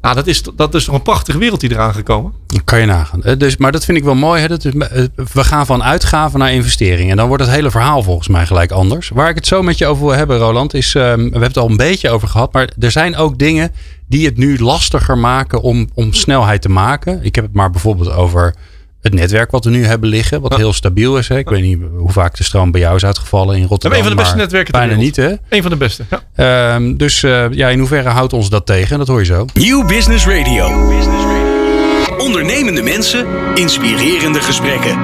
Nou, dat is, dat is toch een prachtige wereld die eraan gekomen. Kan je nagaan. Dus, maar dat vind ik wel mooi. Hè? Dat is, we gaan van uitgaven naar investeringen. En dan wordt het hele verhaal volgens mij gelijk anders. Waar ik het zo met je over wil hebben, Roland, is... Um, we hebben het al een beetje over gehad. Maar er zijn ook dingen die het nu lastiger maken om, om snelheid te maken. Ik heb het maar bijvoorbeeld over het netwerk wat we nu hebben liggen, wat heel stabiel is. Hè. Ik weet niet hoe vaak de stroom bij jou is uitgevallen in Rotterdam. Een van de beste netwerken Bijna niet, hè? Een van de beste, ja. Um, dus uh, ja, in hoeverre houdt ons dat tegen? Dat hoor je zo. Nieuw Business Radio. Ondernemende mensen, inspirerende gesprekken.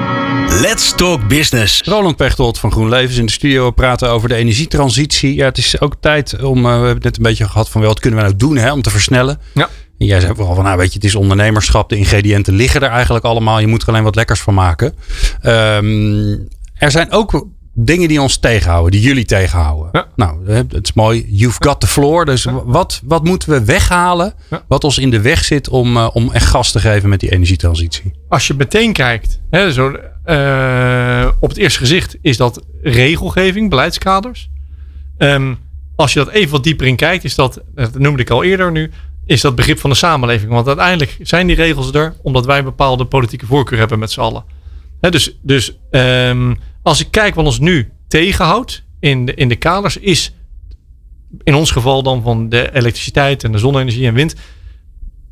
Let's Talk Business. Roland Pechtold van GroenLevens in de studio praten over de energietransitie. Ja, het is ook tijd om, uh, we hebben het net een beetje gehad van wel, wat kunnen we nou doen hè, om te versnellen. Ja. Jij zei vooral van, nou weet je, het is ondernemerschap. De ingrediënten liggen er eigenlijk allemaal. Je moet er alleen wat lekkers van maken. Um, er zijn ook dingen die ons tegenhouden, die jullie tegenhouden. Ja. Nou, het is mooi. You've got the floor. Dus ja. wat, wat moeten we weghalen? Ja. Wat ons in de weg zit om, uh, om echt gas te geven met die energietransitie? Als je meteen kijkt, hè, zo, uh, op het eerste gezicht is dat regelgeving, beleidskaders. Um, als je dat even wat dieper in kijkt, is dat, dat noemde ik al eerder nu, is dat begrip van de samenleving. Want uiteindelijk zijn die regels er omdat wij bepaalde politieke voorkeur hebben met z'n allen. Dus dus um, als ik kijk wat ons nu tegenhoudt in de, in de kaders, is in ons geval dan van de elektriciteit en de zonne-energie en wind.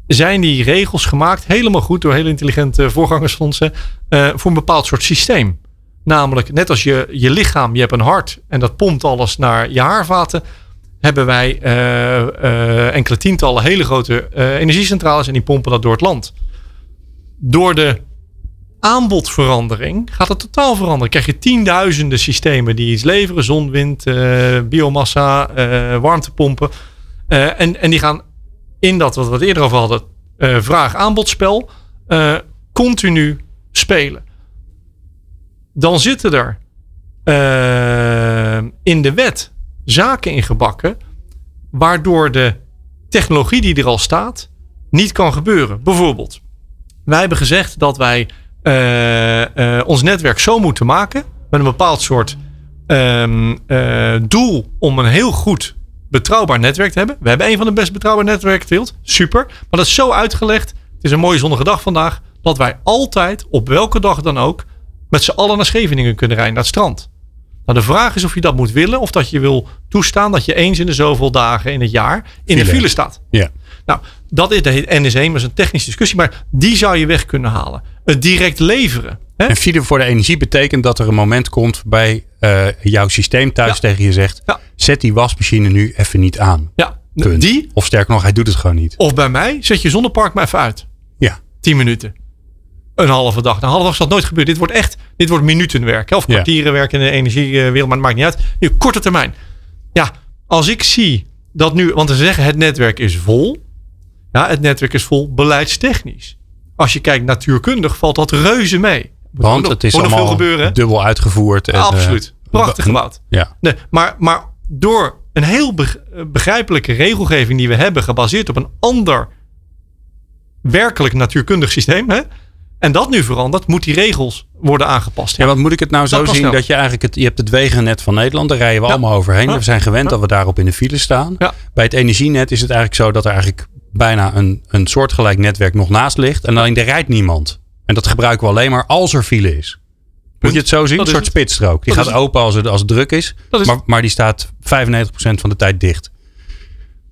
Zijn die regels gemaakt helemaal goed door hele intelligente voorgangersfondsen uh, voor een bepaald soort systeem? Namelijk, net als je, je lichaam, je hebt een hart en dat pompt alles naar je haarvaten hebben wij uh, uh, enkele tientallen hele grote uh, energiecentrales en die pompen dat door het land. Door de aanbodverandering gaat het totaal veranderen. Krijg je tienduizenden systemen die iets leveren: zon, wind, biomassa, warmtepompen. en, en die gaan in dat wat we het eerder over hadden, vraag-aanbodspel, continu spelen. Dan zitten er in de wet zaken ingebakken. Waardoor de technologie die er al staat niet kan gebeuren. Bijvoorbeeld, wij hebben gezegd dat wij uh, uh, ons netwerk zo moeten maken. Met een bepaald soort um, uh, doel om een heel goed betrouwbaar netwerk te hebben. We hebben een van de best betrouwbare netwerken ter wereld. Super. Maar dat is zo uitgelegd. Het is een mooie zonnige dag vandaag. Dat wij altijd, op welke dag dan ook, met z'n allen naar Scheveningen kunnen rijden, naar het strand. Nou, de vraag is of je dat moet willen of dat je wil toestaan dat je eens in de zoveel dagen in het jaar in File. de file staat. Ja. Nou, dat is de NS1, maar dat is een technische discussie, maar die zou je weg kunnen halen. Het direct leveren. Hè? En file voor de energie betekent dat er een moment komt waarbij uh, jouw systeem thuis Ja. tegen je zegt: Ja. zet die wasmachine nu even niet aan. Ja, Punt. die Of sterker nog, hij doet het gewoon niet. of bij mij zet je zonnepark maar even uit. Ja. 10 minuten. Een halve dag. Nou, een halve dag zal het nooit gebeuren. Dit wordt echt, dit wordt minutenwerk. Of Ja. kwartieren werken in de energiewereld, maar het maakt niet uit. Nu, korte termijn. Ja, als ik zie dat nu, want ze zeggen het netwerk is vol. Ja, het netwerk is vol beleidstechnisch. Als je kijkt natuurkundig, valt dat reuze mee. Want nog- het is allemaal veel gebeuren. hè? dubbel uitgevoerd. En, Absoluut. eh, Prachtig be- gebouwd. Ja. Nee, maar, maar door een heel beg- begrijpelijke regelgeving die we hebben, gebaseerd op een ander werkelijk natuurkundig systeem, hè, en dat nu verandert, moet die regels worden aangepast. Ja, want moet ik het nou zo zien dat je eigenlijk het, je hebt het wegennet van Nederland, daar rijden we Ja. allemaal overheen. Ja. We zijn gewend Ja. dat we daarop in de file staan. Bij het energienet is het eigenlijk zo dat er eigenlijk bijna een, een soortgelijk netwerk nog naast ligt. En alleen er rijdt niemand. En dat gebruiken we alleen maar als er file is. Moet je het zo zien? Dat Een soort spitsstrook. Die Dat gaat open als het, als het druk is. Maar, maar die staat 95% van de tijd dicht.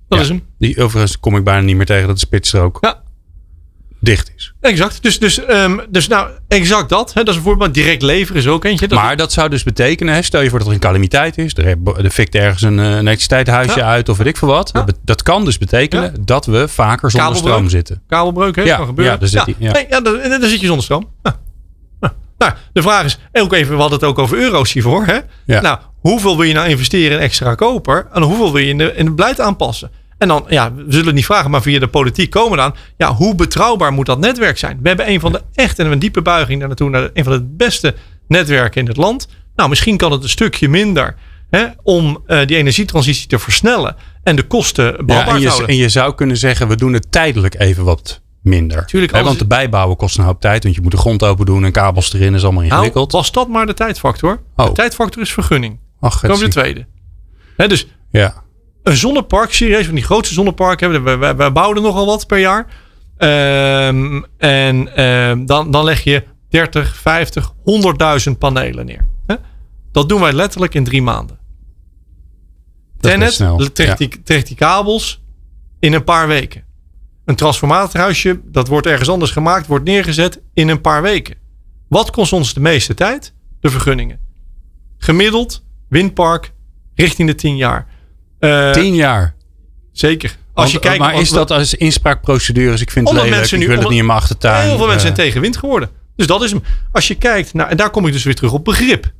Dat is hem. Die overigens kom ik bijna niet meer tegen dat de spitsstrook Ja. Dicht is. Exact. Dus, dus, ehm, dus nou, exact dat. Hè, dat is een voorbeeld. Direct leveren is ook eentje. Dat Maar dat zou dus betekenen, hè, stel je voor dat er een calamiteit is. Er, er fikt ergens een, eh, een elektriciteitshuisje Ja. uit of weet ik veel wat. Ja. Dat, dat kan dus betekenen dat we vaker zonder Kabelbreuk. stroom zitten. kabelbreuk hè, Ja, kan gebeuren. ja, daar zit ja. Nee, ja, dan, dan zit je zonder stroom. Nou, de vraag is, ook even, we hadden het ook over euro's hiervoor. Hè? Ja. Nou, hoeveel wil je nou investeren in extra koper? En hoeveel wil je in, de, in het beleid aanpassen? En dan, ja, we zullen het niet vragen, maar via de politiek komen dan. Ja, hoe betrouwbaar moet dat netwerk zijn? We hebben een van de echt, en een diepe buiging daar naartoe, naar een van de beste netwerken in het land. Nou, misschien kan het een stukje minder hè, om eh, die energietransitie te versnellen en de kosten behapbaar en, te je, houden. en je zou kunnen zeggen, we doen het tijdelijk even wat minder. Tuurlijk, want de bijbouwen kost een hoop tijd. Want je moet de grond open doen en kabels erin. is allemaal Nou, ingewikkeld. was dat maar de tijdfactor? Oh. De tijdfactor is vergunning. Ach, we de tweede. Hè, dus Ja. Een zonnepark, serieus, van die grootste zonneparken hebben we, we bouwen er nogal wat per jaar. Ehm, en ehm, dan, dan leg je 30, 50, 100.000 panelen neer. Hè? Dat doen wij letterlijk in drie maanden. Tenet trekt, die, trekt die kabels in een paar weken. Een transformatorhuisje, dat wordt ergens anders gemaakt, wordt neergezet in een paar weken. Wat kost ons de meeste tijd? De vergunningen. Gemiddeld, windpark, richting de 10 jaar. Eh, Tien jaar. Zeker. Als je kijkt, maar is dat als inspraakprocedures? Ik vind het lelijk. mensen Ik nu- wil het niet in mijn achtertuin. Heel veel mensen zijn Eh, tegen wind geworden. Dus dat is hem. Als je kijkt naar, en daar kom ik dus weer terug op begrip.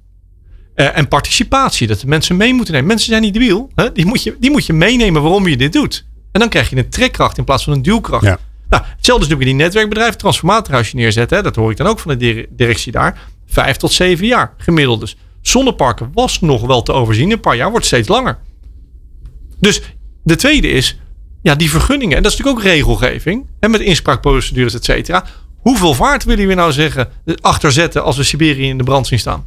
Eh, en participatie, dat de mensen mee moeten nemen. Mensen zijn niet debiel. Hè? Die, moet je, die moet je meenemen waarom je dit doet. En dan krijg je een trekkracht in plaats van een duwkracht. Ja. Nou, hetzelfde is natuurlijk in die netwerkbedrijven. Transformatorhuisje neerzetten. Hè? Dat hoor ik dan ook van de dire- directie daar. Vijf tot zeven jaar gemiddeld dus. Zonneparken was nog wel te overzien. Een paar jaar wordt steeds langer. Dus de tweede is, ja, die vergunningen. En dat is natuurlijk ook regelgeving. En met inspraakprocedures, et cetera. Hoeveel vaart willen we nou zeggen eh, achterzetten als we Siberië in de brand zien staan?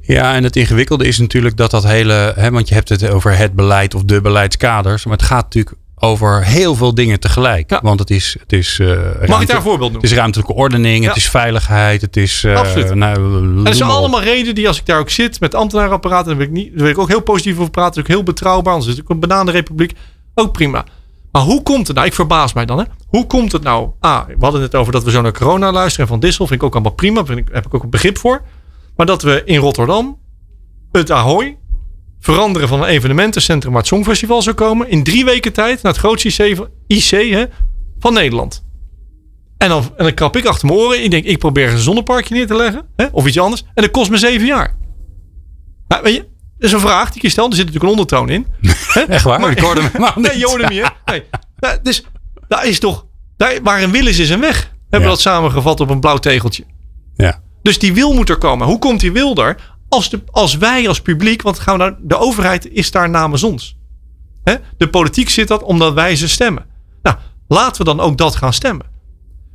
Ja, en het ingewikkelde is natuurlijk dat dat hele. Hè, want je hebt het over het beleid of de beleidskaders. Maar het gaat natuurlijk over heel veel dingen tegelijk. Ja. Want het is. Het is eh, Mag ik daar een voorbeeld Het noemen? is ruimtelijke ordening, Ja. het is veiligheid, het is. eh, Absoluut. Nou, En dat zijn allemaal redenen die als ik daar ook zit met ambtenaarapparaten, dan wil ik, niet, daar wil ik ook heel positief over praten. ook heel betrouwbaar. Anders is het ook een bananenrepubliek. Ook prima. Maar hoe komt het nou? Ik verbaas mij dan. Hè? Hoe komt het nou? Ah, we hadden het over dat we zo naar corona luisteren. En Van Dissel vind ik ook allemaal prima. Vind ik, heb ik ook een begrip voor. Maar dat we in Rotterdam het Ahoy veranderen van een evenementencentrum waar het Songfestival zou komen. In drie weken tijd naar het grootste IC, hè, van Nederland. En dan, en dan krap ik achter mijn oren. Ik denk, ik probeer een zonneparkje neer te leggen. Hè, of iets anders. En dat kost me zeven jaar. Maar weet je, dat is een vraag die ik je stel. Er zit natuurlijk een ondertoon in. Hè? Echt waar? Maar- ik hoorde hem Nee, je hoorde hem? Nee. Nou, dus daar is toch... Daar, waar een wil is, is een weg. Hebben Ja. we dat samengevat op een blauw tegeltje. Ja. Dus die wil moet er komen. Hoe komt die wil er? Als, de, als wij als publiek, want gaan we naar, de overheid is daar namens ons. Hè? De politiek zit dat omdat wij ze stemmen. Nou, laten we dan ook dat gaan stemmen.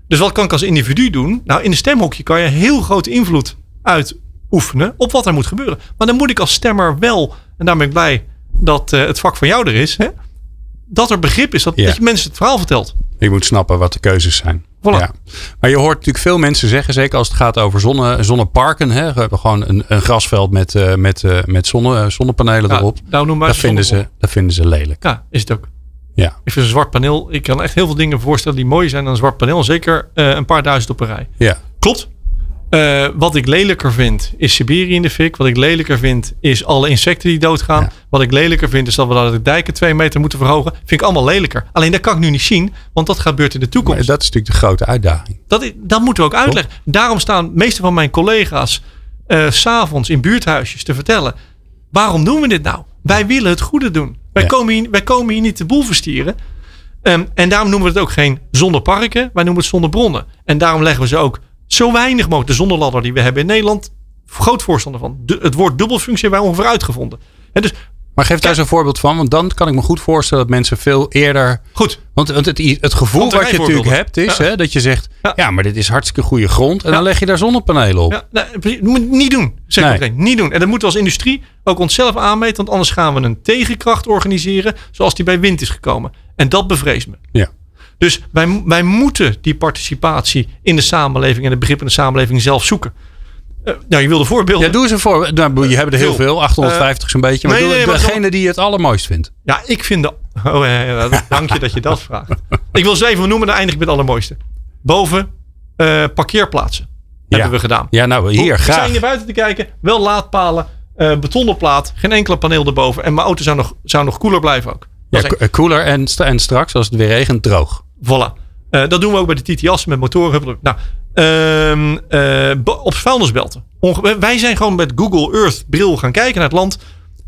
Dus wat kan ik als individu doen? Nou, in een stemhokje kan je heel grote invloed uitoefenen op wat er moet gebeuren. Maar dan moet ik als stemmer wel, en daar ben ik blij dat eh, het vak van jou er is, hè? dat er begrip is, dat, Ja. dat je mensen het verhaal vertelt. Je moet snappen wat de keuzes zijn. Voilà. Ja. Maar je hoort natuurlijk veel mensen zeggen, zeker als het gaat over zonne, zonneparken. Hè, we hebben gewoon een, een grasveld met, eh, met, eh, met zonne, eh, zonnepanelen Ja, erop. nou, noem maar Dat vinden, ze, dat vinden ze lelijk. Ja, is het ook. Ja. Ik vind een zwart paneel. Ik kan echt heel veel dingen voorstellen die mooier zijn dan een zwart paneel. Zeker een paar duizend op een rij. Ja. Klopt. Eh, wat ik lelijker vind is Siberië in de fik. Wat ik lelijker vind is alle insecten die doodgaan. Ja. Wat ik lelijker vind is dat we dat de dijken twee meter moeten verhogen. Vind ik allemaal lelijker. Alleen dat kan ik nu niet zien, want dat gebeurt in de toekomst. Maar dat is natuurlijk de grote uitdaging. Dat, is- dat moeten we ook uitleggen. Daarom staan de meeste van mijn collega's eh, s s'avonds in buurthuisjes te vertellen. Waarom doen we dit nou? Wij willen het goede doen. Wij, Ja. komen, hier, wij komen hier niet de boel verstieren. Ehm, en daarom noemen we het ook geen zonneparken. Wij noemen het zonnebronnen. En daarom leggen we ze ook zo weinig mogelijk. De zonneladder die we hebben in Nederland. Groot voorstander van. De- het woord dubbelfunctie hebben wij ongeveer uitgevonden. En dus Maar geef daar eens een voorbeeld van, want dan kan ik me goed voorstellen dat mensen veel eerder. goed. Want het, het, het gevoel wat je natuurlijk hebt is Ja. hè, dat je zegt: ja. Ja. maar dit is hartstikke goede grond. En Ja. dan leg je daar zonnepanelen op. Ja, moet niet doen. Zeg Nee. maar meteen. Niet doen. En dat moeten we als industrie ook onszelf aanmeten. Want anders gaan we een tegenkracht organiseren. Zoals die bij wind is gekomen. En dat bevreest me. Ja. Dus wij, wij moeten die participatie in de samenleving. En het begrip in de samenleving zelf zoeken. Eh, nou, je wilde voorbeelden. Ja, doe eens een voorbeeld. Nou, je hebt er heel Veel. veel, 850 zo'n beetje. Maar nee, doe nee, degene die je het allermooist vindt. Ja, ik vind de. Oh, ja, ja, ja, dank je dat je dat vraagt. Ik wil ze even noemen, dan eindig ik met het allermooiste. Boven eh, parkeerplaatsen hebben we gedaan. Ja, nou hier, sta graag. hier naar buiten te kijken. Wel laadpalen, eh betonnen plaat, geen enkele paneel erboven. En mijn auto zou nog, zou nog koeler blijven ook. Ja, Dat koeler en, en straks, als het weer regent, droog. Voilà. Eh, dat doen we ook bij de TTS met motoren. Nou, ehm, eh, op vuilnisbelten. Onge- wij zijn gewoon met Google Earth bril gaan kijken naar het land.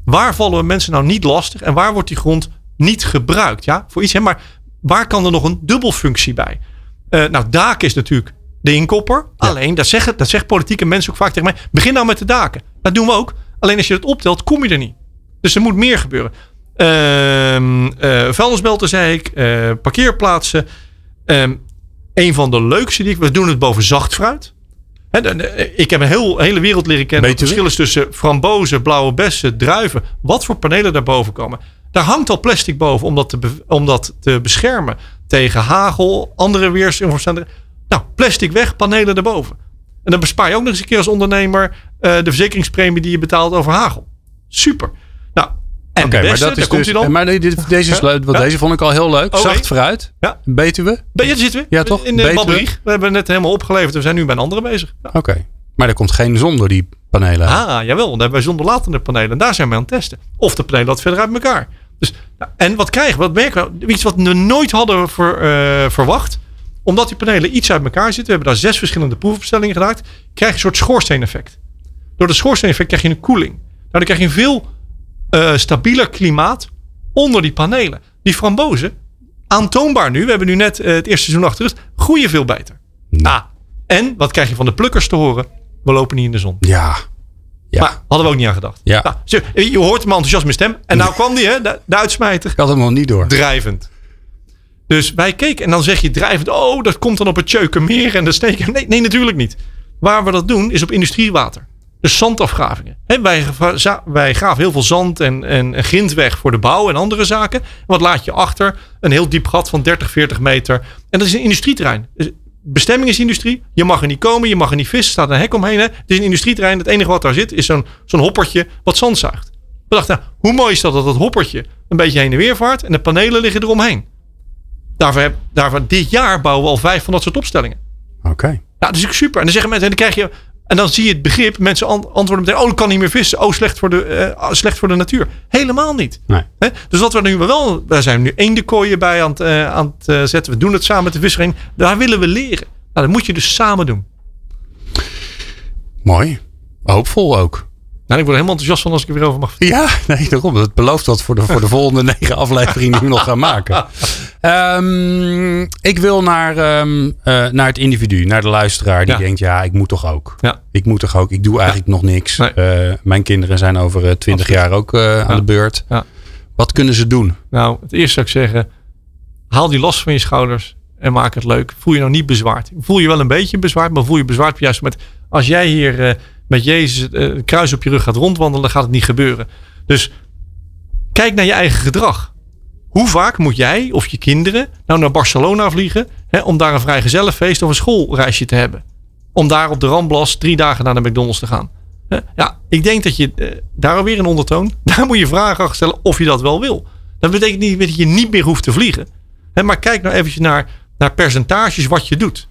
Waar vallen we mensen nou niet lastig en waar wordt die grond niet gebruikt? Ja, voor iets, hè, maar waar kan er nog een dubbelfunctie bij? Eh, nou, daken is natuurlijk de inkopper. Alleen, dat zeggen, dat zeggen politieke mensen ook vaak tegen mij. Begin nou met de daken. Dat doen we ook. Alleen als je het optelt, kom je er niet. Dus er moet meer gebeuren. Ehm eh, vuilnisbelten, zei ik. eh, parkeerplaatsen. Ehm, een van de leukste die ik... We doen het boven zacht fruit. Ik heb een heel, hele wereld leren kennen. Het verschil is tussen frambozen, blauwe bessen, druiven. Wat voor panelen daarboven komen. Daar hangt al plastic boven om dat te, be- om dat te beschermen. Tegen hagel, andere weersomstandigheden. Nou, plastic weg, panelen erboven. En dan bespaar je ook nog eens een keer als ondernemer eh, de verzekeringspremie die je betaalt over hagel. Super. Nou, en de maar dat is komt dus. hij dan. Maar dit, deze, is Ja? leuk, want Ja? deze vond ik al heel leuk. Oh, Zacht nee. fruit. Ja. Betuwe. Ben je, daar zitten we. Ja, toch? In de? Badderich. We hebben net helemaal opgeleverd. We zijn nu bij een andere bezig. Ja. Oké. Maar er komt geen zon door die panelen. Ah, jawel. Dan hebben wij zonderlatende panelen. En daar zijn we aan het testen. Of de panelen wat verder uit elkaar. Dus, en wat krijgen we? Wat merken we? Iets wat we nooit hadden ver- eh, verwacht. Omdat die panelen iets uit elkaar zitten. We hebben daar zes verschillende proefopstellingen gedaan. Krijg je een soort schoorsteeneffect. Door de schoorsteeneffect krijg je een koeling. Nou, dan krijg je een veel eh, stabieler klimaat onder die panelen. Die frambozen, aantoonbaar nu. We hebben nu net eh, het eerste seizoen achter rug. Groeien veel beter. Ah, en wat krijg je van de plukkers te horen? We lopen niet in de zon. Ja. Ja. Maar hadden we ook niet aan gedacht. Ja. Nou, zo, je hoort mijn enthousiasme stem. En nou kwam die, hè, de, de uitsmijter. Ik had hem nog niet door. Drijvend. Dus wij keken en dan zeg je drijvend. Oh, dat komt dan op het Tjeukenmeer en de steken. Nee, nee, natuurlijk niet. Waar we dat doen is op industriewater. Dus zandafgravingen. Wij, wij graven heel veel zand en, en, en grind weg voor de bouw en andere zaken. Wat laat je achter? Een heel diep gat van 30, 40 meter. En dat is een industrieterrein. Dus bestemming is industrie. Je mag er niet komen, je mag er niet vissen. Er staat een hek omheen. Hè. Het is een industrieterrein. Het enige wat daar zit is zo'n zo'n hoppertje wat zand zuigt. We dachten, nou, hoe mooi is dat dat dat hoppertje een beetje heen en weer vaart. En de panelen liggen eromheen. Daarvoor, heb, daarvoor dit jaar bouwen we al vijf van dat soort opstellingen. Oké. Ja, dat is ook super. En dan zeggen mensen, en dan krijg je. En dan zie je het begrip. Mensen ant- antwoorden meteen: Oh, ik kan niet meer vissen. Oh, slecht voor de, eh, slecht voor de natuur. Helemaal niet. Nee. Dus wat we nu wel. Daar zijn we nu eendekooien bij aan het, eh, aan het eh, zetten. We doen het samen met de vissering. Daar willen we leren. Nou, dat moet je dus samen doen. Mooi. Hoopvol ook. Nou, ik word helemaal enthousiast van als ik er weer over mag. Ja, nee, daarom. Het belooft wat voor de, voor de volgende negen afleveringen die we nog gaan maken. Ehm, ik wil naar, ehm, eh, naar het individu, naar de luisteraar die Ja. denkt, ja, ik moet toch ook. Ja. Ik moet toch ook. Ik doe eigenlijk nog niks. Nee. Eh, mijn kinderen zijn over eh, twintig jaar ook aan de beurt. Ja. Wat kunnen ze doen? Nou, het eerste zou ik zeggen. Haal die last van je schouders. En maak het leuk. Voel je nou niet bezwaard. Voel je wel een beetje bezwaard. Maar voel je bezwaard juist met. Als jij hier met Jezus het kruis op je rug gaat rondwandelen. gaat het niet gebeuren. Dus kijk naar je eigen gedrag. Hoe vaak moet jij of je kinderen nou naar Barcelona vliegen. Hè, om daar een vrijgezellenfeest of een schoolreisje te hebben. Om daar op de Ramblas drie dagen naar de McDonald's te gaan. Ja, ik denk dat je eh, daar alweer een ondertoon. Daar moet je vragen achter stellen of je dat wel wil. Dat betekent niet dat je niet meer hoeft te vliegen. Hè, maar kijk nou eventjes naar, naar percentages wat je doet.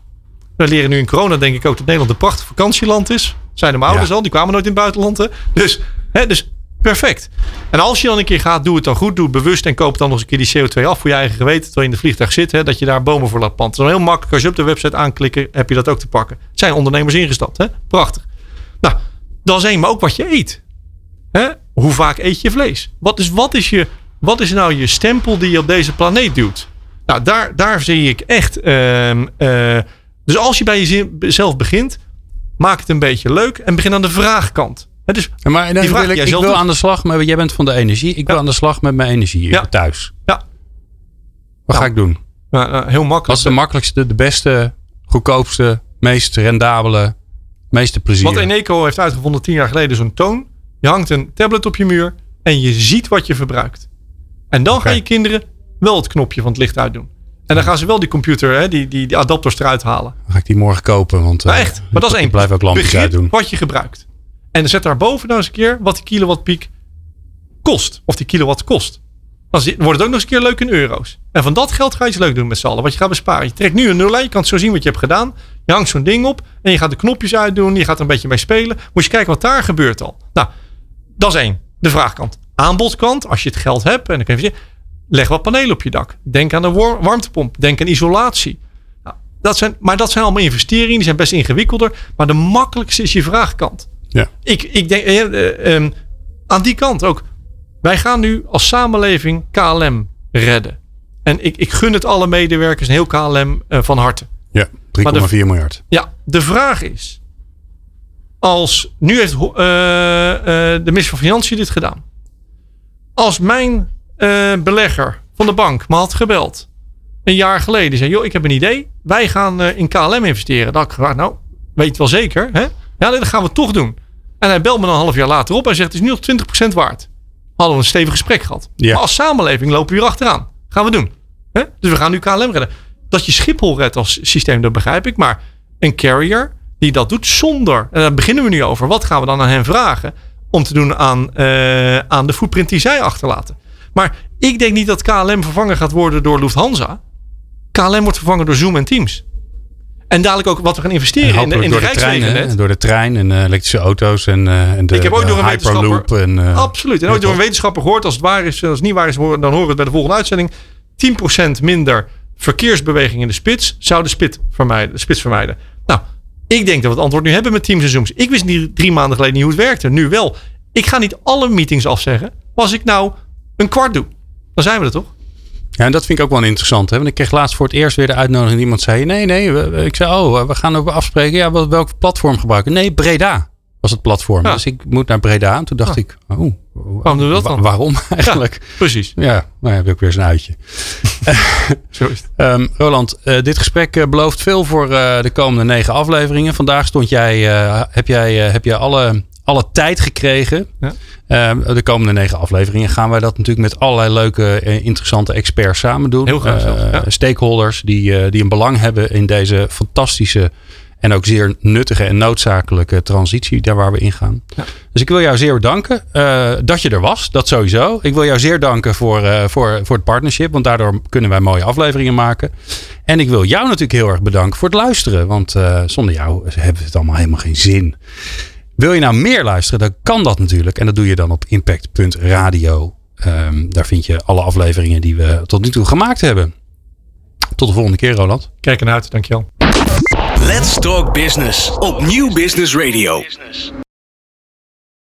We leren nu in corona denk ik ook dat Nederland een prachtig vakantieland is. Zijn de mijn ouders Ja. al, die kwamen nooit in het buitenland. Hè? Dus, hè, dus perfect. En als je dan een keer gaat, doe het dan goed. Doe het bewust en koop dan nog eens een keer die CO2 af voor je eigen geweten. Terwijl je in de vliegtuig zit, hè, dat je daar bomen voor laat planten. Dat is heel makkelijk. Als je op de website aanklikken, heb je dat ook te pakken. Het zijn ondernemers ingestapt. Hè? Prachtig. Nou, dan is één, maar ook wat je eet. Hè? Hoe vaak eet je vlees? Wat is, wat, is je, wat is nou je stempel die je op deze planeet duwt? Nou, daar, daar zie ik echt. ehm, eh, dus als je bij jezelf begint, maak het een beetje leuk en begin aan de vraagkant. Dus, Maar dan Die vraag wil ik, ik wil aan de slag met, jij bent van de energie. Ik wil Ja. aan de slag met mijn energie Ja. thuis. ja, Wat ga ik doen? nou, nou, heel Wat makkelijk. is de makkelijkste, de beste, goedkoopste, meest rendabele, meeste plezier? Wat Eneco heeft uitgevonden tien jaar geleden, zo'n toon. Je hangt een tablet op je muur en je ziet wat je verbruikt. En dan gaan je kinderen wel het knopje van het licht uitdoen. En dan gaan ze wel die computer, hè, die, die, die adapters eruit halen. Dan ga ik die morgen kopen. Want, Maar eh, echt, maar dat is één. blijf ook lampjes uitdoen. wat je gebruikt. En zet daarboven nou eens een keer wat die kilowattpiek kost. Of die kilowatt kost. Dan wordt het ook nog eens een keer leuk in euro's. En van dat geld ga je iets leuk doen met z'n allen. Wat je gaat besparen. Je trekt nu een nul. Je kan zo zien wat je hebt gedaan. Je hangt zo'n ding op. En je gaat de knopjes uitdoen. Je gaat er een beetje mee spelen. Moet je kijken wat daar gebeurt al. Nou, dat is één. De vraagkant. Aanbodkant. Als je het geld hebt. En dan kun je leg wat panelen op je dak. Denk aan een war- warmtepomp. Denk aan isolatie. Nou, dat zijn, maar dat zijn allemaal investeringen, die zijn best ingewikkelder. Maar de makkelijkste is je vraagkant. Ja. Ik, ik denk eh, eh, ehm, aan die kant ook. Wij gaan nu als samenleving KLM redden. En ik, ik gun het alle medewerkers en heel KLM eh, van harte. Ja, 3,4 miljard. Ja, de vraag is. Als nu heeft de minister van Financiën dit gedaan. Als mijn eh, belegger van de bank me had gebeld. Een jaar geleden. Zei, joh, ik heb een idee. Wij gaan eh, in KLM investeren. Had ik gevraagd, nou, weet je wel zeker? Hè? Ja, dat gaan we toch doen. En hij belt me dan een half jaar later op. en zegt, het is nu nog 20% waard. Hadden we een stevig gesprek gehad. Ja. Maar als samenleving lopen we hier achteraan. Gaan we doen. Hè? Dus we gaan nu KLM redden. Dat je Schiphol redt als systeem, dat begrijp ik. Maar een carrier die dat doet zonder... En daar beginnen we nu over. Wat gaan we dan aan hen vragen? Om te doen aan, eh, aan de footprint die zij achterlaten. Maar ik denk niet dat KLM vervangen gaat worden door Lufthansa. KLM wordt vervangen door Zoom en Teams. En dadelijk ook wat we gaan En investeren in de, in de door de treinen, Rijkswegennet. hè, door de trein en eh, elektrische auto's en, eh, en de, Ik heb de door een Hyperloop. En, eh, Absoluut. En ooit door een wetenschapper gehoord, als het waar is, als het niet waar is, dan horen we het bij de volgende uitzending. 10% minder verkeersbeweging in de spits zou de, spit vermijden, de spits vermijden. Nou, ik denk dat we het antwoord nu hebben met Teams en Zooms. Ik wist niet drie maanden geleden niet hoe het werkte. Nu wel. Ik ga niet alle meetings afzeggen. Maar als ik nou een kwart doe, dan zijn we er toch? Ja, en dat vind ik ook wel interessant. Hè? Want ik kreeg laatst voor het eerst weer de uitnodiging. Iemand zei: Nee, nee. we- ik zei: Oh, we gaan ook afspreken. Ja, wel- welk platform gebruiken? Nee, Breda was het platform. Ja. Dus ik moet naar Breda. En toen dacht Ah. ik: Oh, Waarom doen we dat wa- dan? waarom eigenlijk? Precies. Ja, nou ja, heb ik weer een uitje. Zo is het. Ehm, Roland, eh, dit gesprek eh, belooft veel voor eh, de komende negen afleveringen. Vandaag stond jij, heb jij, heb jij alle, alle tijd gekregen. Ja. Ehm, de komende negen afleveringen gaan wij dat natuurlijk met allerlei leuke, eh, interessante experts samen doen. Heel graag zelfs, Eh, ja. Stakeholders die, eh, die een belang hebben in deze fantastische en ook zeer nuttige en noodzakelijke transitie daar waar we in gaan. Ja. Dus ik wil jou zeer bedanken dat je er was. Dat sowieso. Ik wil jou zeer danken voor, voor, voor het partnership. Want daardoor kunnen wij mooie afleveringen maken. En ik wil jou natuurlijk heel erg bedanken voor het luisteren. Want zonder jou hebben we het allemaal helemaal geen zin. Wil je nou meer luisteren, dan kan dat natuurlijk. En dat doe je dan op impact.radio. Ehm, daar vind je alle afleveringen die we tot nu toe gemaakt hebben. Tot de volgende keer, Roland. Kijk ernaar uit. Dankjewel. Let's Talk Business op Nieuw Business Radio.